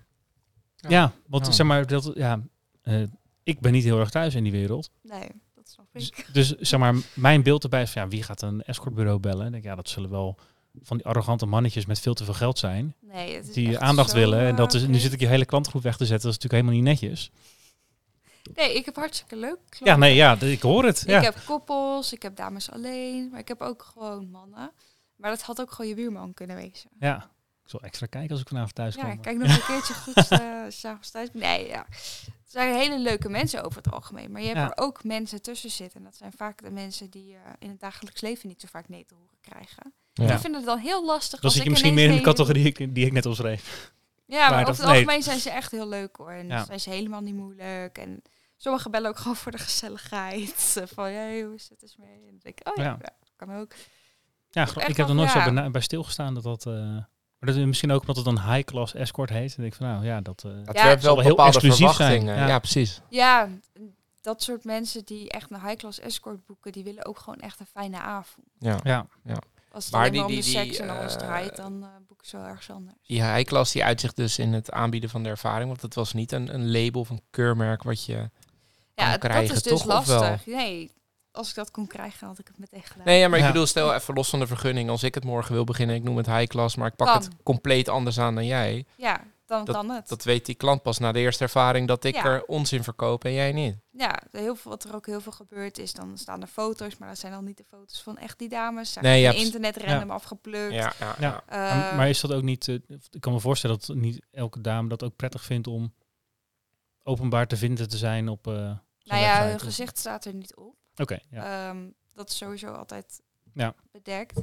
Ja. ja want Ja. zeg maar, dat, ja, eh, ik ben niet heel erg thuis in die wereld. Nee, dat snap Dus, ik. dus zeg maar, mijn beeld erbij is van, ja, wie gaat een escortbureau bellen? Ik denk, ja, dat zullen wel van die arrogante mannetjes met veel te veel geld zijn. Nee, Die aandacht zo, willen. En eh, dat is, nu breed. zit ik je hele klantgroep weg te zetten. Dat is natuurlijk helemaal niet netjes. Nee, ik heb hartstikke leuk Ja, nee, ja, ik hoor het. Ja. Ik heb koppels, ik heb dames alleen, maar ik heb ook gewoon mannen. Maar dat had ook gewoon je buurman kunnen wezen. ja. Ik zal extra kijken als ik vanavond thuis Ja, kom. kijk nog een keertje goed *laughs* uh, s'avonds thuis. Nee, ja. Het zijn hele leuke mensen over het algemeen. Maar je hebt Ja. er ook mensen tussen zitten. En dat zijn vaak de mensen die uh, in het dagelijks leven niet zo vaak nee te horen krijgen. Ja. Ik vind het dan heel lastig. Dan als zit je ik misschien meer in de categorie die ik- die ik net omschreef. Ja, maar, maar over het nee. algemeen zijn ze echt heel leuk hoor. En Ja. zijn ze helemaal niet moeilijk. En sommigen bellen ook gewoon voor de gezelligheid. *laughs* Van, ja, hoe is het eens mee? En dan denk ik, oh ja, Ja. ja, kan ook. Ja, ik heb er nooit zo bij, bij stilgestaan dat dat... eh, maar dat is misschien ook omdat het een high-class escort heet. Denk ik van, nou ja, dat... eh, Het Ja, het zal wel wel heel exclusief zijn. Ja. precies. Ja, dat soort mensen die echt een high-class escort boeken, die willen ook gewoon echt een fijne avond. Ja. ja, Als het Maar die- om die- de die, seks en alles eh, draait, dan eh boeken ze wel ergens anders. Die high-class die uitzicht dus in het aanbieden van de ervaring. Want het was niet een, een label of een keurmerk wat je... Ja, kan dat krijgen, is dus toch? Of wel? lastig. Nee, als ik dat kon krijgen, had ik het meteen gedaan. Nee, ja, maar ik bedoel, stel even los van de vergunning. Als ik het morgen wil beginnen, ik noem het high-class, maar ik pak Kan. het compleet anders aan dan jij. Ja, dan kan het. Dat weet die klant pas na de eerste ervaring dat ik Ja. er onzin verkoop en jij niet. Ja, heel veel, wat er ook heel veel gebeurt is, dan staan er foto's, maar dat zijn dan niet de foto's van echt die dames. Zijn Nee, ja, internet random afgeplukt. Ja, ja, Ja. Eh, Maar, maar is dat ook niet... eh, ik kan me voorstellen dat niet elke dame dat ook prettig vindt om openbaar te vinden te zijn op... eh zo'n nou ja, website, hun gezicht staat er niet op. Oké, ja. Ehm, dat is sowieso altijd Ja. bedekt.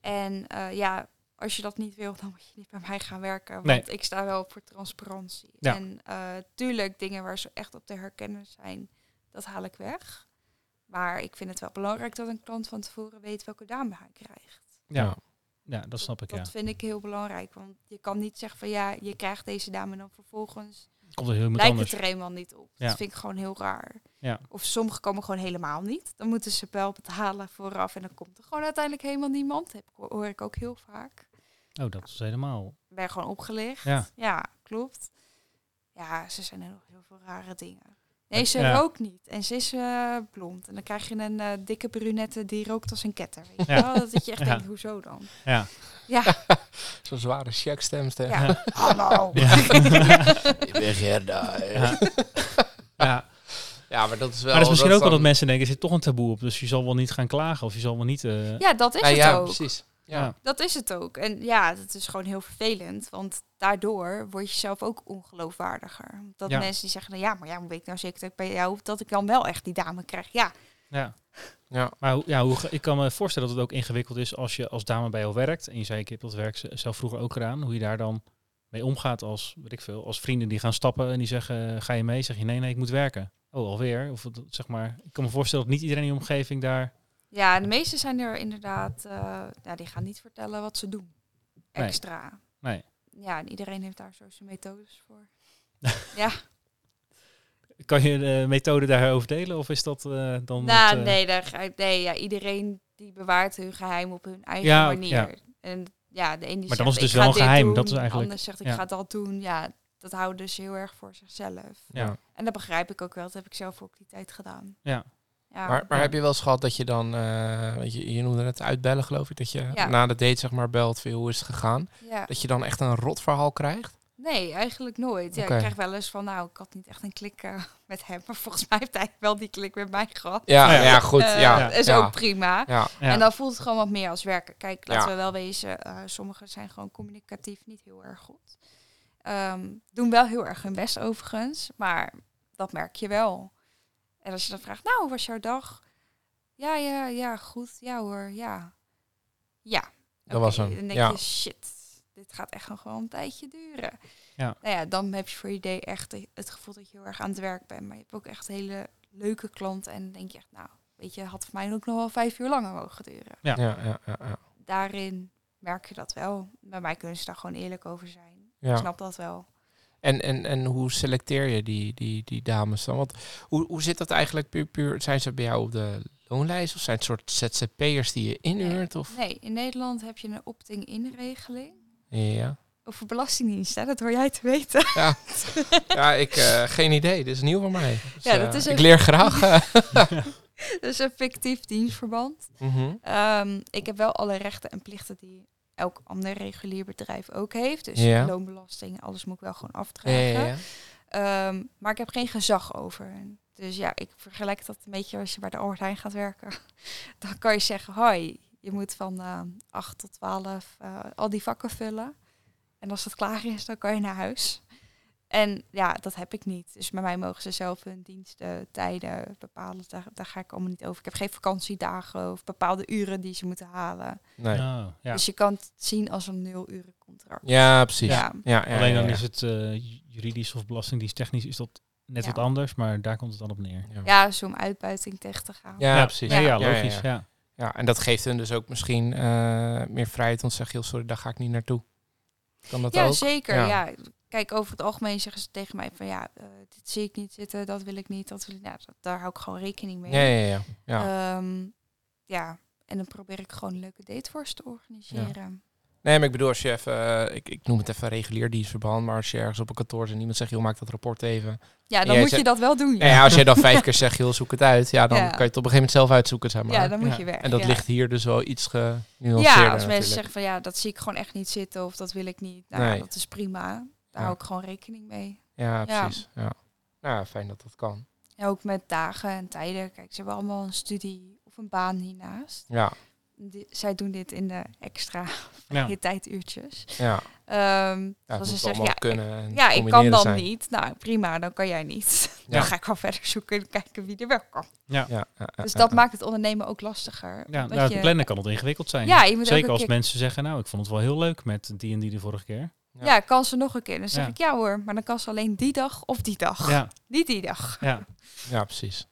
En eh, ja, als je dat niet wil, dan moet je niet bij mij gaan werken. Want Nee. ik sta wel op voor transparantie. Ja. En eh, tuurlijk, dingen waar ze echt op te herkennen zijn, dat haal ik weg. Maar ik vind het wel belangrijk dat een klant van tevoren weet welke dame hij krijgt. ja. Ja, dat snap ik, ja. Dat vind ik heel belangrijk. Want je kan niet zeggen van ja, je krijgt deze dame en dan vervolgens Komt er heel lijkt anders. het er helemaal niet op. Ja. Dat vind ik gewoon heel raar. Ja. Of sommigen komen gewoon helemaal niet. Dan moeten ze wel betalen vooraf en dan komt er gewoon uiteindelijk helemaal niemand. Heb, hoor ik ook heel vaak. Oh, dat is helemaal... Ben gewoon opgelicht. Ja. klopt. Ja, ze zijn er nog heel veel rare dingen. Nee, ze Ja. rookt niet. En ze is eh, blond. En dan krijg je een eh, dikke brunette die rookt als een ketter. Weet je Ja. wel? Dat je echt Ja. denkt, hoezo dan? Ja. Ja, *laughs* Zo'n zware checkstem. Ja. Hallo. Ja. *laughs* Ik ben Gerda. Ja. ja. Ja, maar dat is wel... Maar dat is misschien ook wel dat mensen denken, er zit toch een taboe op. Dus je zal wel niet gaan klagen of je zal wel niet... eh, Ja, dat is Ja, het ja, ook. precies. Ja. Dat is het ook. En ja, dat is gewoon heel vervelend. Want daardoor word je zelf ook ongeloofwaardiger. Dat Ja. mensen die zeggen, nou ja, maar ja, hoe weet ik nou zeker dat ik bij jou dat ik dan wel echt die dame krijg? Ja, Ja. Ja. Maar ja, hoe, ik kan me voorstellen dat het ook ingewikkeld is als je als dame bij jou werkt. En je zei, ik heb dat werk zelf vroeger ook gedaan. Hoe je daar dan mee omgaat als, weet ik veel, als vrienden die gaan stappen en die zeggen, ga je mee? Zeg je, nee, nee, ik moet werken. Oh, alweer? Of zeg maar, ik kan me voorstellen dat niet iedereen in je omgeving daar... ja de meeste zijn er inderdaad, eh, ja, die gaan niet vertellen wat ze doen. Extra. Nee. Ja, en iedereen heeft daar zo zijn methodes voor. *laughs* ja, Kan je de methode daarover delen? Of is dat eh, dan... nou het, eh, nee, daar nee ja, iedereen die bewaart hun geheim op hun eigen Ja, manier. ja. En ja, de ene Maar dan zegt, is het dus ik wel ga een geheim, doen, dat is eigenlijk- ander zegt, ik ja. ga dat doen. Ja, dat houden ze heel erg voor zichzelf. Ja. En dat begrijp ik ook wel. Dat heb ik zelf ook die tijd gedaan. Ja. Ja. Maar, maar Ja. heb je wel eens gehad dat je dan, eh, weet je, je noemde het uitbellen geloof ik, dat je Ja. na de date zeg maar belt van hoe is het gegaan? ja. Dat je dan echt een rot verhaal krijgt? Nee, eigenlijk nooit. Ja, Oké. Ik krijg wel eens van, nou, ik had niet echt een klik eh, *laughs* met hem. Maar volgens mij heeft hij wel die klik met mij gehad. Ja, Ja. ja, goed. Eh, ja, is ja, ook prima. ja. Ja. En dan voelt het gewoon wat meer als werken. Kijk, laten Ja. we wel wezen, eh, sommigen zijn gewoon communicatief niet heel erg goed. Ehm, doen wel heel erg hun best overigens, maar dat merk je wel. En als je dan vraagt, nou, hoe was jouw dag? Ja, ja, ja, goed. Ja hoor, ja. Ja. Dat was hem, Dan denk ja. je, shit, dit gaat echt nog wel een tijdje duren. Ja. Nou ja, dan heb je voor je idee echt het gevoel dat je heel erg aan het werk bent. Maar je hebt ook echt hele leuke klanten. En dan denk je echt, nou, weet je, had voor mij ook nog wel vijf uur langer mogen duren. Ja. Ja, ja, ja, ja. Daarin merk je dat wel. Bij mij kunnen ze daar gewoon eerlijk over zijn. Ja. Ik snap dat wel. En, en, en hoe selecteer je die, die, die dames dan? Want hoe, hoe zit dat eigenlijk puur, puur? Zijn ze bij jou op de loonlijst of zijn het soort ZZP'ers die je inhuurt? Of? Nee, in Nederland heb je een opting-in regeling. Ja. Over belastingdienst, hè? dat hoor jij te weten. Ja, ja ik, eh, geen idee. Dit is nieuw voor mij. Dus, Ja, eh, dat is ik een- leer graag. *laughs* eh. dat is een fictief dienstverband. Mhm. Ehm, ik heb wel alle rechten en plichten die elk ander regulier bedrijf ook heeft. Dus Ja. loonbelasting, alles moet ik wel gewoon afdragen. ja. Ehm, maar ik heb geen gezag over. Dus ja, ik vergelijk dat een beetje als je bij de Albert Heijn gaat werken. *laughs* Dan kan je zeggen, hoi, je moet van eh 8 tot 12 eh, al die vakken vullen. En als het klaar is, dan kan je naar huis. En ja, dat heb ik niet. Dus bij mij mogen ze zelf hun diensten, tijden bepalen. Daar, daar ga ik allemaal niet over. Ik heb geen vakantiedagen of bepaalde uren die ze moeten halen. Nee. Oh, ja. Dus je kan het zien als een nul uren contract. Ja, precies. Ja. Ja. Ja, Alleen dan ja. is het eh, juridisch of belastingdiensttechnisch is dat net Ja. wat anders, maar daar komt het dan op neer. Ja. Ja, zo om uitbuiting tegen te gaan. Ja, precies. Nee, ja, Ja, ja, logisch. ja. Ja, Ja, en dat geeft hun dus ook misschien eh, meer vrijheid. Want ze zeggen, joh, sorry, daar ga ik niet naartoe. Kan dat Ja, ook? zeker. Ja. Ja. Kijk, over het algemeen zeggen ze tegen mij van ja, eh, dit zie ik niet zitten, dat wil ik niet, dat wil ik. Nou, dat- daar hou ik gewoon rekening mee. Ja, ja, ja. ja. Ehm, ja. En dan probeer ik gewoon een leuke date voor ze te organiseren. Nee, maar ik bedoel, als je even, eh, ik, ik noem het even regulier dienstverband, maar als je ergens op een kantoor zit en iemand zegt, joh, maak dat rapport even. Ja, dan moet zegt- je dat wel doen. Ja. ja, als jij dan vijf *laughs* keer zegt, joh, zoek het uit, ja, dan Ja. kan je het op een gegeven moment zelf uitzoeken, zeg maar. Ja, dan moet je en dat ligt hier dus wel iets genuanceerder Ja, als mensen natuurlijk. zeggen van ja, dat zie ik gewoon echt niet zitten of dat wil ik niet. Nou, Nee. dat is prima. Daar Ja. hou ik gewoon rekening mee. Ja, precies. Ja. Nou, fijn dat dat kan. En ook met dagen en tijden. Kijk, ze hebben allemaal een studie of een baan hiernaast. Ja, Die- zij doen dit in de extra *laughs* Ja. vrije tijduurtjes. ja. Ehm ja als ze zeggen, ja, kunnen en ja, ik kan dan zijn. niet. Nou, prima, dan kan jij niet. *laughs* Ja. Dan ga ik wel verder zoeken en kijken wie er wel kan. Ja, ja, ja, Dus dat ja. maakt het ondernemen ook lastiger. ja nou, het je- plannen kan het ingewikkeld zijn. Ja, je moet ook Zeker als keer- mensen zeggen, nou, ik vond het wel heel leuk met die en die de vorige keer. Ja. Ja, kan ze nog een keer. Dan zeg Ja. ik ja hoor, maar dan kan ze alleen die dag of die dag. Ja, Niet die dag. ja. Ja, precies.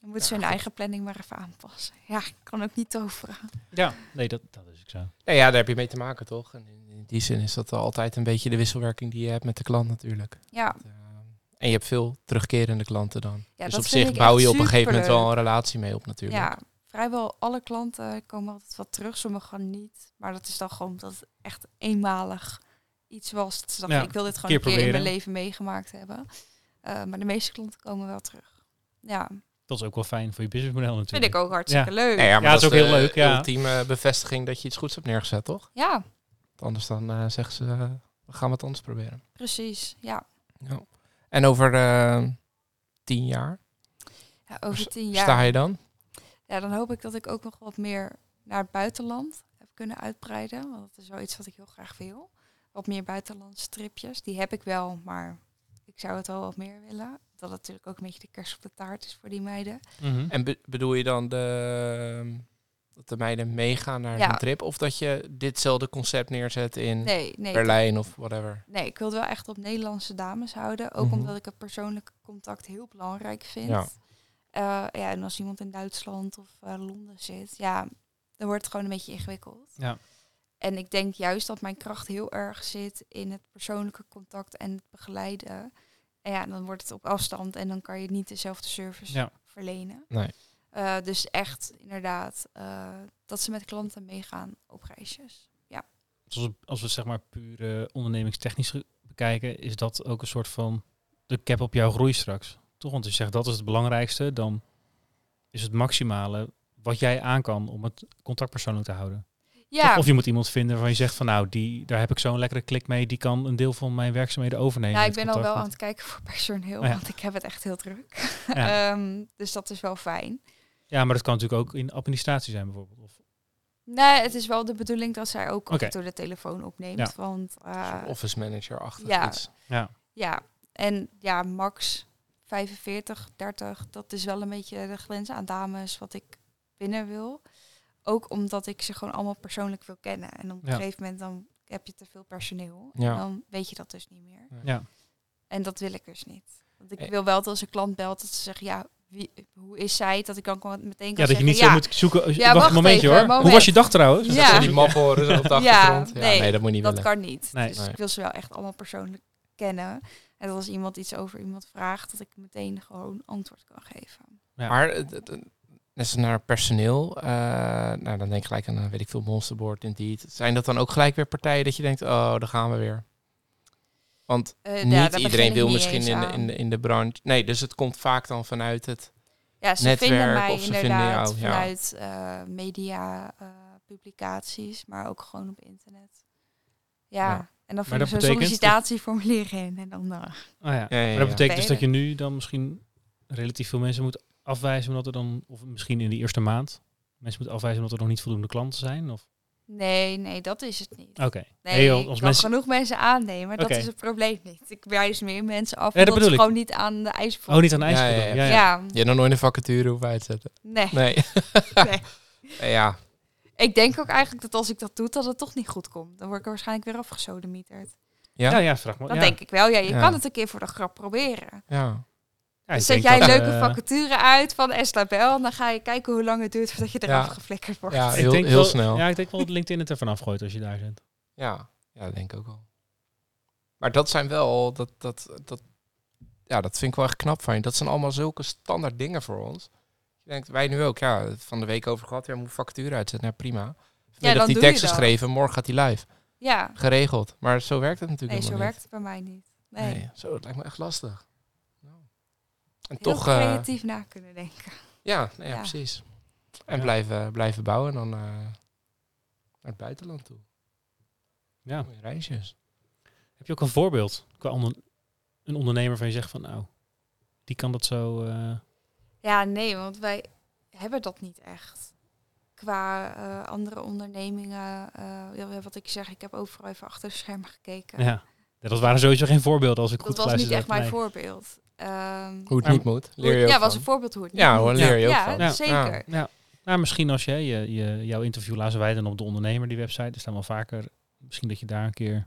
Dan moet ze hun eigen planning maar even aanpassen. Ja, ik kan ook niet toveren. ja. nee, dat, dat is ook zo. Ja, ja, daar heb je mee te maken, toch? En in, in die zin is dat altijd een beetje de wisselwerking die je hebt met de klant natuurlijk. Ja, Uh, en je hebt veel terugkerende klanten dan. ja dus dat op zich ik bouw je op een gegeven moment wel een relatie mee op natuurlijk. Ja, vrijwel alle klanten komen altijd wat terug, sommigen niet. Maar dat is dan gewoon omdat het echt eenmalig iets was. Ja, ik wil dit gewoon keer een keer in mijn leven meegemaakt hebben. Uh, maar de meeste klanten komen wel terug. Ja, Dat is ook wel fijn voor je businessmodel natuurlijk. vind ik ook hartstikke leuk. Nee, ja, maar Ja, dat is ook heel leuk, ja. ultieme bevestiging dat je iets goeds hebt neergezet, toch? Ja, Want anders dan eh, zeggen ze, eh, we gaan wat anders proberen. precies. Ja. Ja. En over eh, tien jaar, ja over tien sta jaar. je dan? Ja, dan hoop ik dat ik ook nog wat meer naar het buitenland heb kunnen uitbreiden. Want dat is wel iets wat ik heel graag wil. Wat meer buitenlandse tripjes. Die heb ik wel, maar ik zou het wel wat meer willen. Dat het natuurlijk ook een beetje de kerst op de taart is voor die meiden. Mhm. En be- bedoel je dan de, dat de meiden meegaan naar Ja. een trip? Of dat je ditzelfde concept neerzet in Nee, nee. Berlijn of whatever? Nee, ik wil het wel echt op Nederlandse dames houden. Ook Mhm. omdat ik het persoonlijke contact heel belangrijk vind. Ja. Eh, ja, en als iemand in Duitsland of eh, Londen zit, ja, dan wordt het gewoon een beetje ingewikkeld. Ja. En ik denk juist dat mijn kracht heel erg zit in het persoonlijke contact en het begeleiden. En ja, dan wordt het op afstand en dan kan je niet dezelfde service Ja. verlenen. Nee. Eh, dus echt, inderdaad, eh, dat ze met klanten meegaan op reisjes. Ja, Dus als, we, als we zeg maar puur ondernemingstechnisch bekijken, is dat ook een soort van de cap op jouw groei straks. Toch? Want als je zegt dat is het belangrijkste, dan is het maximale wat jij aan kan om het contact persoonlijk te houden. Ja, Of, of je moet iemand vinden waarvan je zegt van nou, die, daar heb ik zo'n lekkere klik mee, die kan een deel van mijn werkzaamheden overnemen. ja, ik Het ben al wel aan het kijken voor personeel, Oh ja. want ik heb het echt heel druk. *laughs* Ja. *laughs* Ehm, dus dat is wel fijn. Ja, maar dat kan natuurlijk ook in administratie zijn bijvoorbeeld. Of, Nee, het is wel de bedoeling dat zij ook toe de telefoon opneemt. Ja. Want eh, Office manager achter ja. iets. ja. ja, en ja, max 45, 30, dat is wel een beetje de grens aan dames wat ik binnen wil. Ook omdat ik ze gewoon allemaal persoonlijk wil kennen. En op een Ja. gegeven moment dan heb je te veel personeel. Ja. En dan weet je dat dus niet meer. ja. En dat wil ik dus niet. Want ik Eh. wil wel dat als een klant belt, dat ze zeggen, ja, wie, hoe is zij? Dat ik dan meteen kan ja, dat je zeggen, niet ja, zo moet zoeken. Ja, wacht, wacht een momentje even, hoor. Hoe was je dag trouwens? Ja. Dat ze die map horen zo op de Ja, achtergrond. Ja, nee, nee, dat moet je niet dat willen. kan niet. Nee. Dus Nee. ik wil ze wel echt allemaal persoonlijk kennen. En dat als iemand iets over iemand vraagt, dat ik meteen gewoon antwoord kan geven. Ja. Maar net als naar personeel, eh, nou dan denk ik gelijk aan, eh, weet ik veel, Monsterboard, Indeed. Zijn dat dan ook gelijk weer partijen dat je denkt, oh, daar gaan we weer? Want Eh, ja, niet iedereen ik wil niet misschien in de, in, de, in de branche. Nee, dus het komt vaak dan vanuit het. Ja, ze netwerk vinden mij of ze vinden inderdaad jou, ja. vanuit eh, media, eh, publicaties, maar ook gewoon op internet. Ja, Ja. en dan je dat zo'n sollicitatieformulier in en dan... Oh ja. Ja, ja, Maar ja. dat betekent dus dat je nu dan misschien relatief veel mensen moet afwijzen, omdat er dan, of misschien in de eerste maand, mensen moet afwijzen omdat er nog niet voldoende klanten zijn? Of? nee, nee, dat is het niet. Oké. Nee, Nee, joh, als kan mensen- genoeg mensen aannemen, dat is het probleem niet. Ik wijs meer mensen af, dat omdat ze gewoon niet aan de ijs Oh, niet aan de ijs Ja, ja, ja, ja. ja. Ja, Je hebt nog nooit een vacature hoeven uitzetten. nee. Nee. *laughs* Nee. *laughs* ja, Ik denk ook eigenlijk dat als ik dat doe, dat het toch niet goed komt. Dan word ik er waarschijnlijk weer afgesodemieterd. ja, Ja, ja, vraag maar. Dat ja. denk ik wel. Ja, je Ja. kan het een keer voor de grap proberen. ja. Ja, Zet jij een dat, leuke eh, vacature uit van Eslabel en dan ga je kijken hoe lang het duurt voordat je eraf Ja. geflikkerd wordt. Ja, ik denk heel wel- snel. Ja, ik denk wel dat LinkedIn het ervan afgooit als je daar zit. Ja, ja, dat denk ik ook wel. Maar dat zijn wel, dat, dat, dat, ja, dat vind ik wel echt knap van je. Dat zijn allemaal zulke standaard dingen voor ons. Je denkt, wij nu ook, ja, van de week over gehad, ja, moet factuur uitzetten. Nou, prima. Vanmiddag dan die doe je tekst dat. geschreven, morgen gaat die live. Ja, Geregeld. Maar zo werkt het natuurlijk nee, zo werkt het bij mij niet. Nee. Nee, zo, lijkt me echt lastig. Nou. En Heel toch, eh, creatief na kunnen denken. ja, nee, ja, Ja. precies. En Ja. blijven, blijven bouwen dan eh, naar het buitenland toe. Ja. Mooie reisjes. Heb je ook een voorbeeld qua onder- een ondernemer van je zegt van nou, die kan dat zo. eh, Ja, nee, want wij hebben dat niet echt. Qua eh, andere ondernemingen, eh, wat ik zeg, ik heb overal even achter de schermen gekeken. ja. Ja, dat waren sowieso geen voorbeelden als ik dat goed was niet echt mijn Nee. voorbeeld. Ehm, Hoe het niet moet, leer je ja, was van. een voorbeeld hoe het niet Ja, moet. hoor, leer je ook ja, van. Ja. zeker. Ja. Nou, misschien als jij je, je, jouw interview lazen wij dan op de ondernemer, die website. Er staan wel vaker. Misschien dat je daar een keer.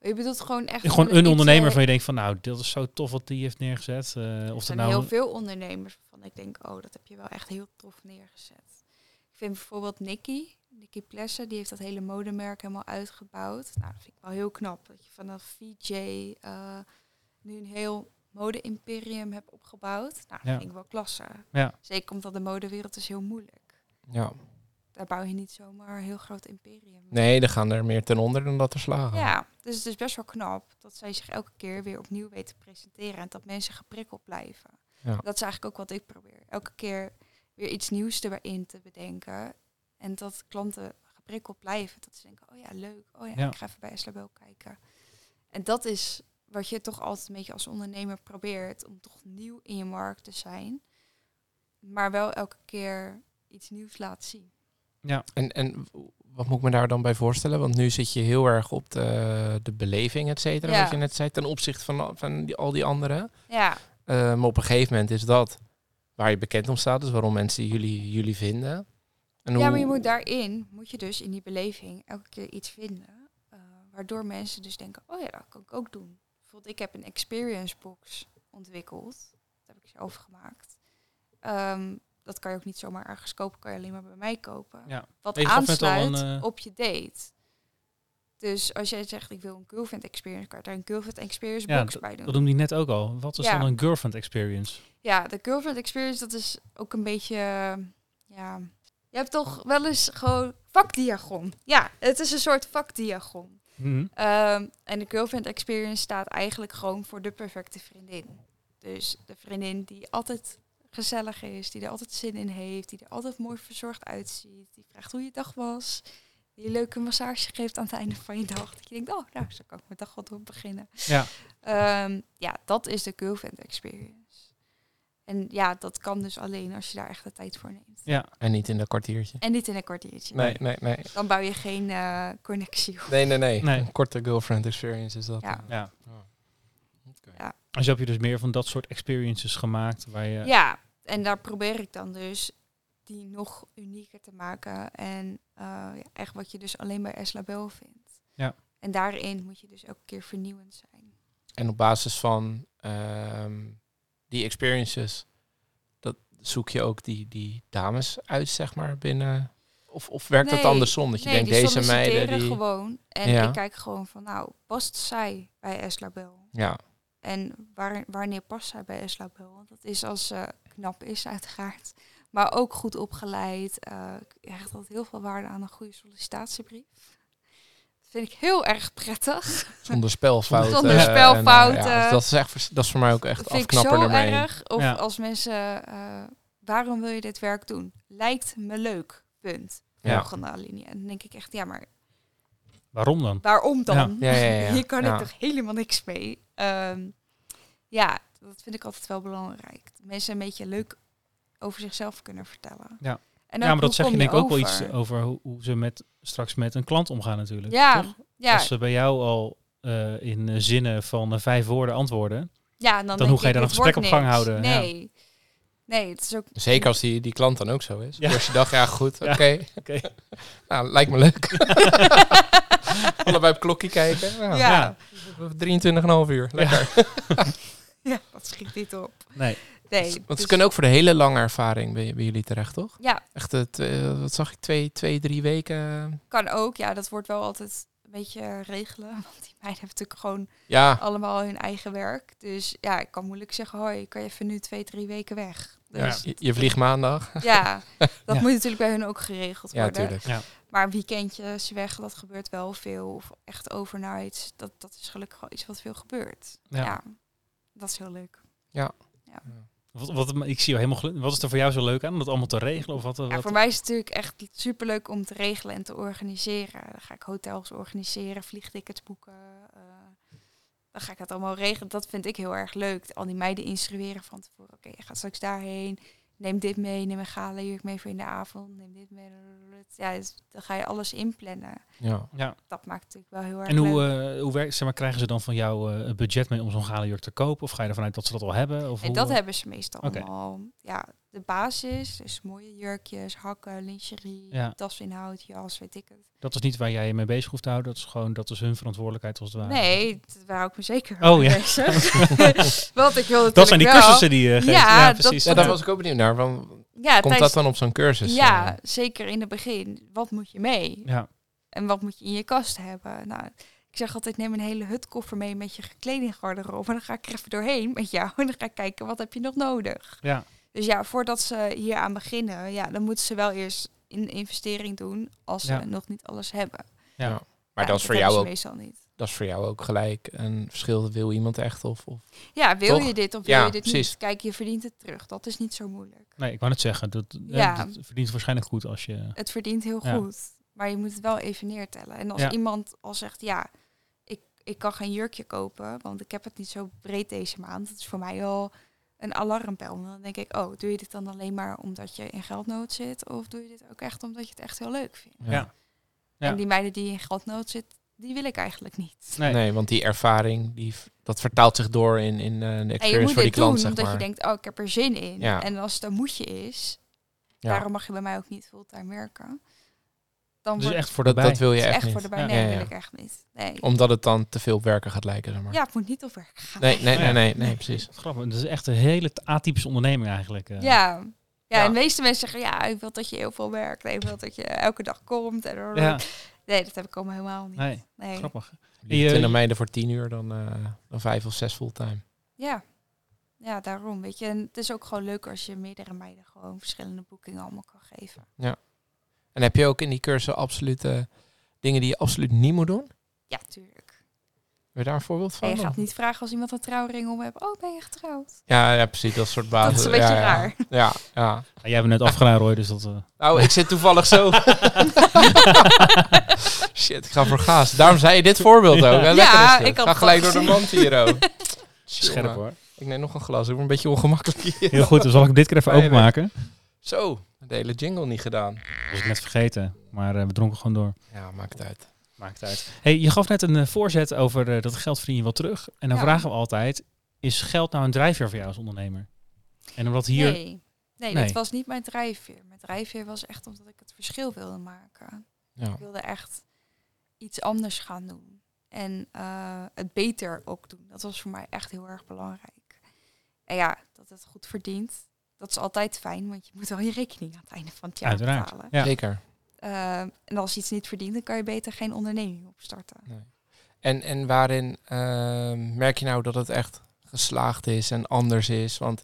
Je bedoelt gewoon echt... Gewoon een ondernemer eh, van je denkt van nou, dit is zo tof wat die heeft neergezet. eh, Er of dat zijn nou. heel veel ondernemers waarvan ik denk, oh, dat heb je wel echt heel tof neergezet. Ik vind bijvoorbeeld Nicky, Nicky Plessen, die heeft dat hele modemerk helemaal uitgebouwd. Nou, dat vind ik wel heel knap. Dat je vanaf VJ eh, nu een heel mode-imperium hebt opgebouwd. Nou, dat Ja. vind ik wel klasse. Ja. Zeker omdat de modewereld is heel moeilijk. Ja. Daar bouw je niet zomaar een heel groot imperium. Nee, er gaan er meer ten onder dan dat er slagen. Ja, dus het is best wel knap dat zij zich elke keer weer opnieuw weten te presenteren en dat mensen geprikkeld blijven. Ja. Dat is eigenlijk ook wat ik probeer. Elke keer weer iets nieuws erin te bedenken en dat klanten geprikkeld blijven. Dat ze denken, oh ja, leuk. Oh ja, Ja. ik ga even bij Eslabel kijken. En dat is wat je toch altijd een beetje als ondernemer probeert, om toch nieuw in je markt te zijn. Maar wel elke keer iets nieuws laat zien. Ja, En, en wat moet ik me daar dan bij voorstellen? Want nu zit je heel erg op de, de beleving, et cetera, Ja. wat je net zei, ten opzichte van, al- van die, al die anderen. Ja, Eh, maar op een gegeven moment is dat waar je bekend om staat, dus waarom mensen jullie, jullie vinden. En Ja, hoe- maar je moet daarin, moet je dus in die beleving elke keer iets vinden. eh, waardoor mensen dus denken, oh ja, dat kan ik ook doen. Bijvoorbeeld, ik heb een experience box ontwikkeld. Dat heb ik zelf gemaakt. Ehm, dat kan je ook niet zomaar ergens kopen, kan je alleen maar bij mij kopen. Ja. Wat aansluit een, eh, op je date. Dus als jij zegt, ik wil een girlfriend experience, kan je daar een girlfriend experience Ja, box bij doen. dat noemde hij net ook al. Wat is Ja. dan een girlfriend experience? Ja, de girlfriend experience, dat is ook een beetje, ja... Je hebt toch wel eens gewoon vakdiagon. Ja, het is een soort vakdiagon. Mhm. Ehm, en de girlfriend experience staat eigenlijk gewoon voor de perfecte vriendin. Dus de vriendin die altijd gezellig is, die er altijd zin in heeft, die er altijd mooi verzorgd uitziet, die vraagt hoe je dag was, die je leuke massage geeft aan het einde van je dag. Dat je denkt, oh, nou, zo kan ik mijn dag wel door beginnen. Ja. Ehm, ja, dat is de girlfriend experience. En ja, dat kan dus alleen als je daar echt de tijd voor neemt. Ja. En niet in een kwartiertje. En niet in een kwartiertje. Nee, nee, nee. Dan bouw je geen eh, connectie op. Nee, nee, nee. Nee. Een korte girlfriend experience is dat. Ja. Ja. Oké. En zo heb je dus meer van dat soort experiences gemaakt waar je... Ja, en daar probeer ik dan dus die nog unieker te maken. En eh, ja, echt wat je dus alleen bij Eslabel vindt. Ja. En daarin moet je dus elke keer vernieuwend zijn. En op basis van ehm, die experiences, dat zoek je ook die, die dames uit, zeg maar, binnen. Of, of werkt dat andersom? Dat je nee, denkt, die deze meiden die. gewoon. En Ja. ik kijk gewoon van, nou, past zij bij Eslabel? Ja, En waar, wanneer past zij bij Eslabel? Want dat is als ze knap is, uiteraard. Maar ook goed opgeleid. eh ik hecht altijd heel veel waarde aan een goede sollicitatiebrief. Dat vind ik heel erg prettig. zonder spelfouten. Zonder en, eh, spelfouten. ja, dus dat, is echt, dat is voor mij ook echt vind ik afknapper zo erg. Of Ja. als mensen, eh, waarom wil je dit werk doen? Lijkt me leuk. Punt. Ja. Volgende. En dan denk ik echt, ja, maar Waarom dan? waarom dan? Ja, ja, ja, ja. Hier *laughs* kan Ja. ik toch helemaal niks mee. Ehm, ja, dat vind ik altijd wel belangrijk. Dat mensen een beetje leuk over zichzelf kunnen vertellen. Ja. En ja, maar dat zeg je denk ik ook wel iets over hoe, hoe ze met, straks met een klant omgaan natuurlijk. Ja, Toch? ja, Als ze bij jou al eh, in eh, zinnen van eh, vijf woorden antwoorden. ja, en dan, hoe ga je dan een gesprek op gang houden? Ja. Nee. Nee, het is ook... Zeker als die, die klant dan ook zo is. Ja. Als je dacht, ja goed, Ja. oké. *laughs* Oké. *laughs* Nou, lijkt me leuk. *laughs* Allebei op het klokje kijken. Nou, Ja. ja. 23,5 uur. Lekker. ja, dat schiet niet op. Nee. Nee, Want dus- ze kunnen ook voor de hele lange ervaring bij, bij jullie terecht, toch? Ja, Echt, het, eh, wat zag ik, twee, twee drie weken? kan ook. Ja, dat wordt wel altijd een beetje regelen. *laughs* Want die meiden hebben natuurlijk gewoon Ja, allemaal hun eigen werk. Dus ja, ik kan moeilijk zeggen, hoi, kan je even nu twee, drie weken weg. Ja. Dus je, je vliegt maandag. *laughs* ja, dat *laughs* Ja. moet natuurlijk bij hun ook geregeld Ja, worden. tuurlijk. maar weekendjes weg, dat gebeurt wel veel. Of echt overnight, dat, dat is gelukkig wel iets wat veel gebeurt. Ja. Ja, dat is heel leuk. Wat, wat, ik zie jou helemaal Wat is er voor jou zo leuk aan om dat allemaal te regelen? Of wat, Ja, voor mij is het natuurlijk echt superleuk om te regelen en te organiseren. Dan ga ik hotels organiseren, vliegtickets boeken. eh, dan ga ik dat allemaal regelen. Dat vind ik heel erg leuk. Al die meiden instrueren van tevoren. Oké, je gaat straks daarheen. Neem dit mee. Neem een gala jurk mee voor in de avond. Neem dit mee. Ja, dan ga je alles inplannen. Ja. ja. Dat maakt natuurlijk wel heel erg En hoe, eh, hoe werkt, zeg maar, krijgen ze dan van jou een budget mee om zo'n galenjurk te kopen? Of ga je ervan uit dat ze dat al hebben? Of En dat hebben ze meestal Oké. allemaal. Ja, de basis. Dus mooie jurkjes, hakken, lingerie, Ja. dasinhoud, jas, weet ik het. Dat is niet waar jij je mee bezig hoeft te houden. Dat is gewoon dat is hun verantwoordelijkheid als het ware. Nee, daar hou ik me zeker Oh, mee ja. bezig. *laughs* Want ik wil Dat zijn die wel- cursussen die je geeft. Ja, Ja, dat- precies. ja, daar was ik ook benieuwd naar. Want Ja, komt tijdens- dat dan op zo'n cursus? Ja, eh? zeker in het begin. Wat moet je mee? Ja, En wat moet je in je kast hebben? Nou, ik zeg altijd, neem een hele hutkoffer mee met je kledinggarderobe. En dan ga ik er even doorheen met jou. En dan ga ik kijken, wat heb je nog nodig? ja. Dus ja, voordat ze hier aan beginnen, ja, dan moeten ze wel eerst een investering doen als ze Ja. nog niet alles hebben. Ja. Ja. Maar Ja, dat is voor jou ook meestal niet. dat is voor jou ook gelijk een verschil. Wil iemand echt of, of Ja, wil Toch? je dit of wil Ja, je dit precies. niet? Kijk, je verdient het terug. Dat is niet zo moeilijk. Nee, ik wou net zeggen. Dat, eh, Ja. dat verdient waarschijnlijk goed als je... Het verdient heel Ja. goed. Maar je moet het wel even neertellen. En als Ja. iemand al zegt, ja, ik, ik kan geen jurkje kopen, want ik heb het niet zo breed deze maand. Dat is voor mij al een alarmbel. Dan denk ik, oh, doe je dit dan alleen maar omdat je in geldnood zit? Of doe je dit ook echt omdat je het echt heel leuk vindt? Ja. Ja. En die meiden die in geldnood zitten, die wil ik eigenlijk niet. Nee. Nee. want die ervaring, die, dat vertaalt zich door in, in eh, de En je experience moet voor die doen klant, zeg omdat maar. je denkt, oh, ik heb er zin in. Ja. En als het een moetje is, ja. daarom mag je bij mij ook niet fulltime werken. Dan Dus wordt echt voor dat, de dat wil je het echt, echt niet. voor de bij. Ja. Nee, Ja, ja. wil ik echt niet. Nee. Omdat het dan te veel werken gaat lijken, zeg maar. Ja, het moet niet op werk gaan. Nee, nee, Ja. nee, nee, nee, precies. Grappig. Dat is echt een hele atypische onderneming eigenlijk. eh. Ja. Ja, Ja. en de meeste mensen zeggen, ja, ik wil dat je heel veel werkt. Ik wil dat je elke dag komt. En Ja, Nee, dat heb ik allemaal helemaal niet. nee, Nee. grappig. Die Je- 20 meiden voor 10 uur, dan, eh, dan 5 of 6 fulltime. Ja. Ja, daarom, weet je. En het is ook gewoon leuk als je meerdere meiden gewoon verschillende boekingen allemaal kan geven. En heb je ook in die cursus absolute dingen die je absoluut niet moet doen? Ja, tuurlijk. Heb je daar een voorbeeld van? Je gaat niet vragen als iemand een trouwring om heeft. Oh, ben je getrouwd? Ja, ja, precies. Dat soort basis. Dat is een beetje ja, ja. raar. Ja, ja. Ja, jij hebt net afgedaan, Roy, dus dat... eh, Nou, ik zit toevallig zo. *laughs* Shit, ik ga voor gaas. Daarom zei je dit voorbeeld ook. Hè? Ja, ik Ga gelijk door de mand hier ook. *laughs* scherp hoor. Ik neem nog een glas. Ik word een beetje ongemakkelijk hier. Heel goed, dan zal ik dit keer even openmaken. Zo, de hele jingle niet gedaan. Dat was ik net vergeten, maar eh, we dronken gewoon door. Ja, maakt het uit. Maakt het uit. Hey, je gaf net een eh, voorzet over eh, dat geld verdien je wel terug. En dan Ja. vragen we altijd, is geld nou een drijfveer voor jou als ondernemer? En omdat hier... Nee. Nee, Nee. dat was niet mijn drijfveer. Mijn drijfveer was echt omdat ik het verschil wilde maken. Ja. Ik wilde echt iets anders gaan doen. En eh, het beter ook doen. Dat was voor mij echt heel erg belangrijk. En ja, dat het goed verdient. Dat is altijd fijn, want je moet wel je rekening aan het einde van het jaar Uiteraard. betalen. Ja. Zeker. Eh, en als je iets niet verdient, dan kan je beter geen onderneming opstarten. En, en waarin ehm, merk je nou dat het echt geslaagd is en anders is? Want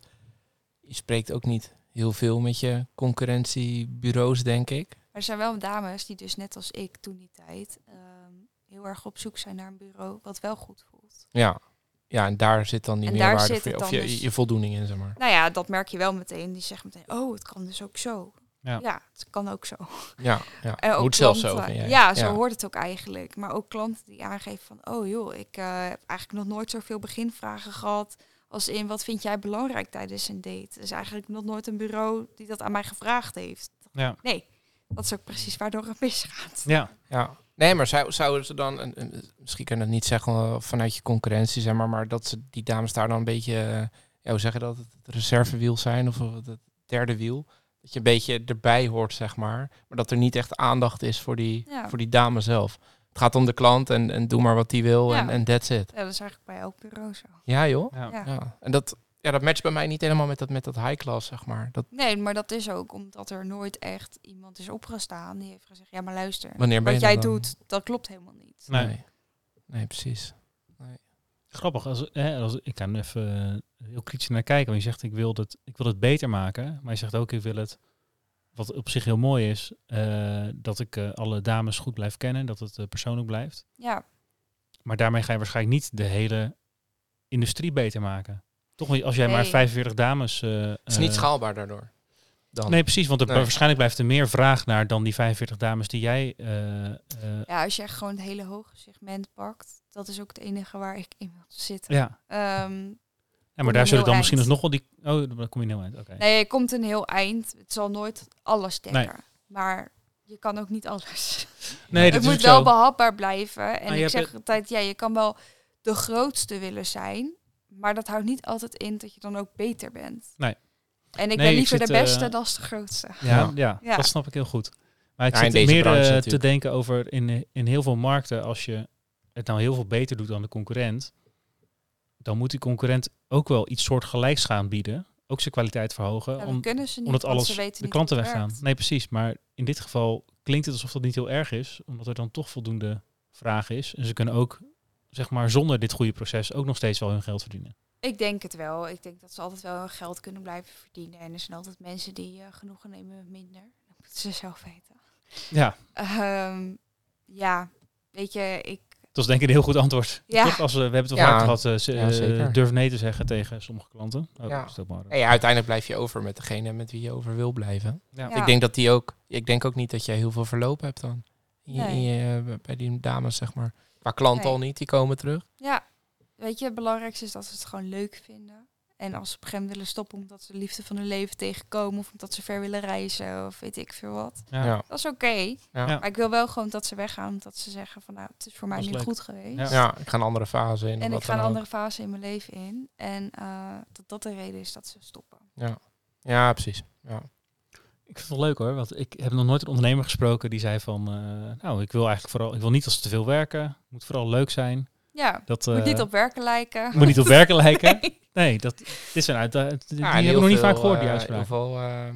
je spreekt ook niet heel veel met je concurrentiebureaus, denk ik. Maar er zijn wel dames die dus net als ik toen die tijd ehm, heel erg op zoek zijn naar een bureau wat wel goed voelt. Ja. Ja, en daar zit dan die En daar meerwaarde zit voor je, of je, dus. je voldoening in, zeg maar. Nou ja, dat merk je wel meteen. Die zeggen meteen, oh, het kan dus ook zo. Ja. Ja, het kan ook zo. Ja, ja. *laughs* En ook moet zelfs zo, jij. Ja, zo hoort het ook eigenlijk. Maar ook klanten die aangeven van, oh joh, ik eh, heb eigenlijk nog nooit zoveel beginvragen gehad. Als in, wat vind jij belangrijk tijdens een date? Er is eigenlijk nog nooit een bureau die dat aan mij gevraagd heeft. Ja. Nee, dat is ook precies waardoor het misgaat. Ja, Ja. Nee, maar zou, zouden ze dan, een, een- misschien kan je dat niet zeggen eh, vanuit je concurrentie, zeg maar, maar dat ze die dames daar dan een beetje, eh, ja, hoe zeg je dat, het reservewiel zijn of het derde wiel. Dat je een beetje erbij hoort, zeg maar. Maar dat er niet echt aandacht is voor die, Ja. voor die dame zelf. Het gaat om de klant en, en doe maar wat die wil en, Ja. en that's it. Ja, dat is eigenlijk bij elk bureau zo. Ja, joh. Ja. En dat, ja, dat matcht bij mij niet helemaal met dat, met dat high class, zeg maar. Dat, Nee, maar dat is ook omdat er nooit echt iemand is opgestaan die heeft gezegd, ja maar luister, wanneer ben wat je jij dan? doet, dat klopt helemaal niet. Nee. Nee. nee, precies. Grappig, als, hè, als, ik kan even eh, heel kritisch naar kijken. Want je zegt, ik wil, het, ik wil het beter maken. Maar je zegt ook, ik wil het, wat op zich heel mooi is, eh, dat ik eh, alle dames goed blijf kennen. Dat het persoonlijk blijft. Ja, Maar daarmee ga je waarschijnlijk niet de hele industrie beter maken. Toch, als jij maar Nee. 45 dames... eh, Het is niet eh, schaalbaar daardoor. Dan. Nee, precies. Want er, Nee. waarschijnlijk blijft er meer vraag naar dan die 45 dames die jij... eh, eh, ja, als je echt gewoon het hele hoge segment pakt, dat is ook het enige waar ik in wil zitten. ja. Ehm, ja, maar daar zullen dan misschien eind. nog wel die... Oh, dan kom je heel eind. Oké. nee, je komt een heel eind. Het zal nooit alles dekken. Maar je kan ook niet alles. *laughs* Nee, dat het is moet ook wel zo. behapbaar blijven. En ik zeg altijd, ja, je kan wel de grootste willen zijn. Maar dat houdt niet altijd in dat je dan ook beter bent. Nee. En ik Nee, ben ik liever zit, de beste eh, dan de grootste. *laughs* Ja, Ja. ja. Dat snap ik heel goed. Maar ik Ja, zit meer branche eh, te denken over in, in heel veel markten, als je het nou heel veel beter doet dan de concurrent, dan moet die concurrent ook wel iets soortgelijks gaan bieden. Ook zijn kwaliteit verhogen. Ja, dat om, kunnen ze niet, omdat alles ze weten de klanten weggaan. werkt. Nee, precies. Maar in dit geval klinkt het alsof dat niet heel erg is, omdat er dan toch voldoende vraag is. En ze kunnen ook, zeg maar, zonder dit goede proces ook nog steeds wel hun geld verdienen. Ik denk het wel. Ik denk dat ze altijd wel hun geld kunnen blijven verdienen. En er zijn altijd mensen die eh, genoegen nemen met minder. Dat moeten ze zelf weten. Ja, Ehm, ja, weet je, ik... dat is denk ik een heel goed antwoord. Ja. Toch? Als, we we hebben het wel Ja. vaak gehad, eh, ze, Ja, eh, durf nee te zeggen tegen sommige klanten. Oh, Ja. maar, ja, uiteindelijk blijf je over met degene met wie je over wil blijven. Ja. Ja. Ik denk dat die ook. Ik denk ook niet dat jij heel veel verloop hebt dan. In je- in Nee. je, eh, bij die dames, zeg maar. Qua klanten Nee. al niet, die komen terug. Ja, weet je, het belangrijkste is dat ze het gewoon leuk vinden. En als ze op een gegeven moment willen stoppen omdat ze de liefde van hun leven tegenkomen... of omdat ze ver willen reizen of weet ik veel wat. Ja. Ja. Dat is oké. Ja. Ja. Maar ik wil wel gewoon dat ze weggaan omdat ze zeggen van... nou, het is voor mij leuk. goed geweest. Ja. Ja. ik ga een andere fase in. En ik ga een ook. andere fase in mijn leven in. En eh, dat dat de reden is dat ze stoppen. Ja, precies. Ja. Ik vind het wel leuk hoor, want ik heb nog nooit een ondernemer gesproken die zei van, eh, nou, ik wil eigenlijk vooral, ik wil niet als ze te veel werken, het moet vooral leuk zijn. Ja, Dat moet eh, niet op werken lijken. moet niet op werken lijken. *laughs* Nee. Nee, dat dit zijn uit, die Ja, en heb ik heel nog niet vaak gehoord die eh, uitspraak. Heel veel eh,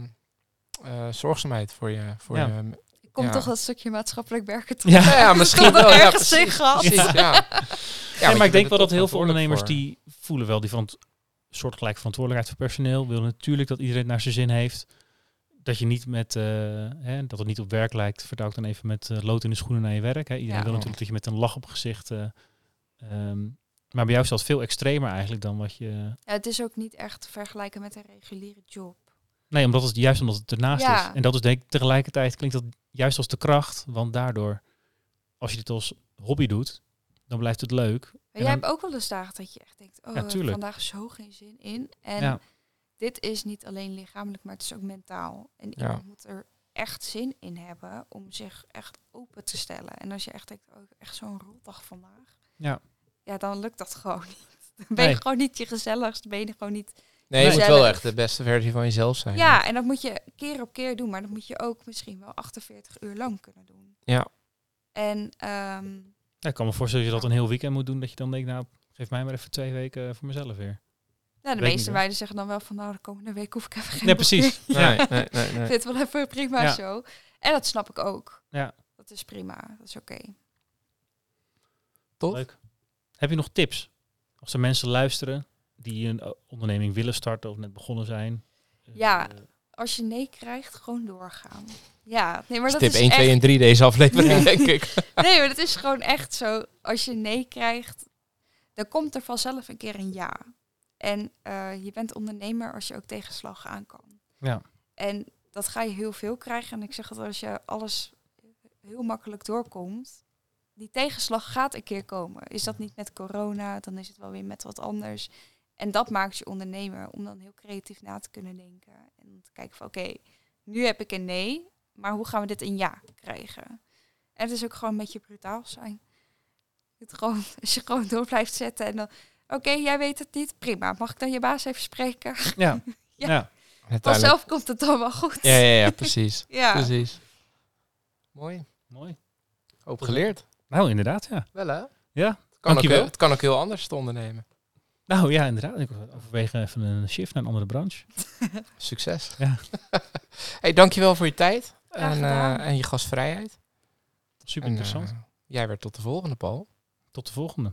eh, zorgzaamheid voor je. Voor Ja. je Ik kom Ja. toch dat stukje maatschappelijk werken terug. Ja. *laughs* misschien Dat wel. Ja, ergens precies. gehad. precies, ja. *laughs* Ja, maar je ik denk wel dat heel veel ondernemers die voelen wel die van soortgelijke verantwoordelijkheid voor personeel, willen natuurlijk dat iedereen het naar zijn zin heeft. Dat je niet met, eh, hè, dat het niet op werk lijkt, vertaal ik dan even met eh, lood in de schoenen naar je werk. Hè. Iedereen Ja. wil natuurlijk dat je met een lach op gezicht. eh, ehm, maar bij jou is dat veel extremer eigenlijk dan wat je. Ja, het is ook niet echt te vergelijken met een reguliere job. Nee, omdat het juist omdat het ernaast Ja. is. En dat is denk ik tegelijkertijd klinkt dat juist als de kracht, want daardoor, als je dit als hobby doet, dan blijft het leuk. Maar En jij dan- hebt ook wel eens dagen dat je echt denkt, oh, Ja, vandaag zo geen zin in. En Ja. Dit is niet alleen lichamelijk, maar het is ook mentaal. En Ja. iemand moet er echt zin in hebben om zich echt open te stellen. En als je echt denkt, oh, echt zo'n rotdag vandaag. Ja. Ja, dan lukt dat gewoon niet. *laughs* Dan ben je Nee. gewoon niet je gezelligst, ben je gewoon niet... Nee, je moet wel echt de beste versie van jezelf zijn. Ja, en dat moet je keer op keer doen, maar dat moet je ook misschien wel 48 uur lang kunnen doen. Ja. En ehm, Ja, ik kan me voorstellen dat je dat een heel weekend moet doen, dat je dan denkt, nou, geef mij maar even twee weken voor mezelf weer. Ja, de Weet meeste meiden zeggen dan wel van, nou, de komende week hoef ik even geen Nee, precies. *laughs* Nee, nee, nee, vind wel even prima Ja. zo. En dat snap ik ook. Ja. Dat is prima, dat is oké. Tof. Leuk. Heb je nog tips? Als er mensen luisteren die een eh, onderneming willen starten of net begonnen zijn. Ja. Eh, Als je nee krijgt, gewoon doorgaan. Ja, nee, maar dat Tip is 1, 2 echt... en 3 deze aflevering, Ja. denk ik. *laughs* Nee, maar dat is gewoon echt zo. Als je nee krijgt, dan komt er vanzelf een keer een ja. En eh, je bent ondernemer als je ook tegenslag aan kan. Ja. En dat ga je heel veel krijgen. En ik zeg dat als je alles heel makkelijk doorkomt, die tegenslag gaat een keer komen. Is dat niet met corona, dan is het wel weer met wat anders. En dat maakt je ondernemer om dan heel creatief na te kunnen denken. En te kijken van oké, nu heb ik een nee, maar hoe gaan we dit een ja krijgen? En het is ook gewoon een beetje brutaal zijn. Het gewoon, *laughs* als je gewoon door blijft zetten en dan... Oké, jij weet het niet. Prima. Mag ik dan je baas even spreken? *laughs* ja. Ja. ja. Uiteindelijk. Vanzelf komt het dan wel goed. Ja, ja, ja, precies. *laughs* Ja. Precies. Mooi. mooi. Hoop geleerd. Nou, inderdaad, ja. Wel hè? Ja, Het kan, ook, dankjewel. heel- het kan ook heel anders te ondernemen. Nou ja, inderdaad. Ik overweeg even een shift naar een andere branche. *laughs* Succes. Ja. hey, dankjewel voor je tijd en, eh, en je gastvrijheid. Super En, interessant. eh, jij weer tot de volgende, Paul. Tot de volgende.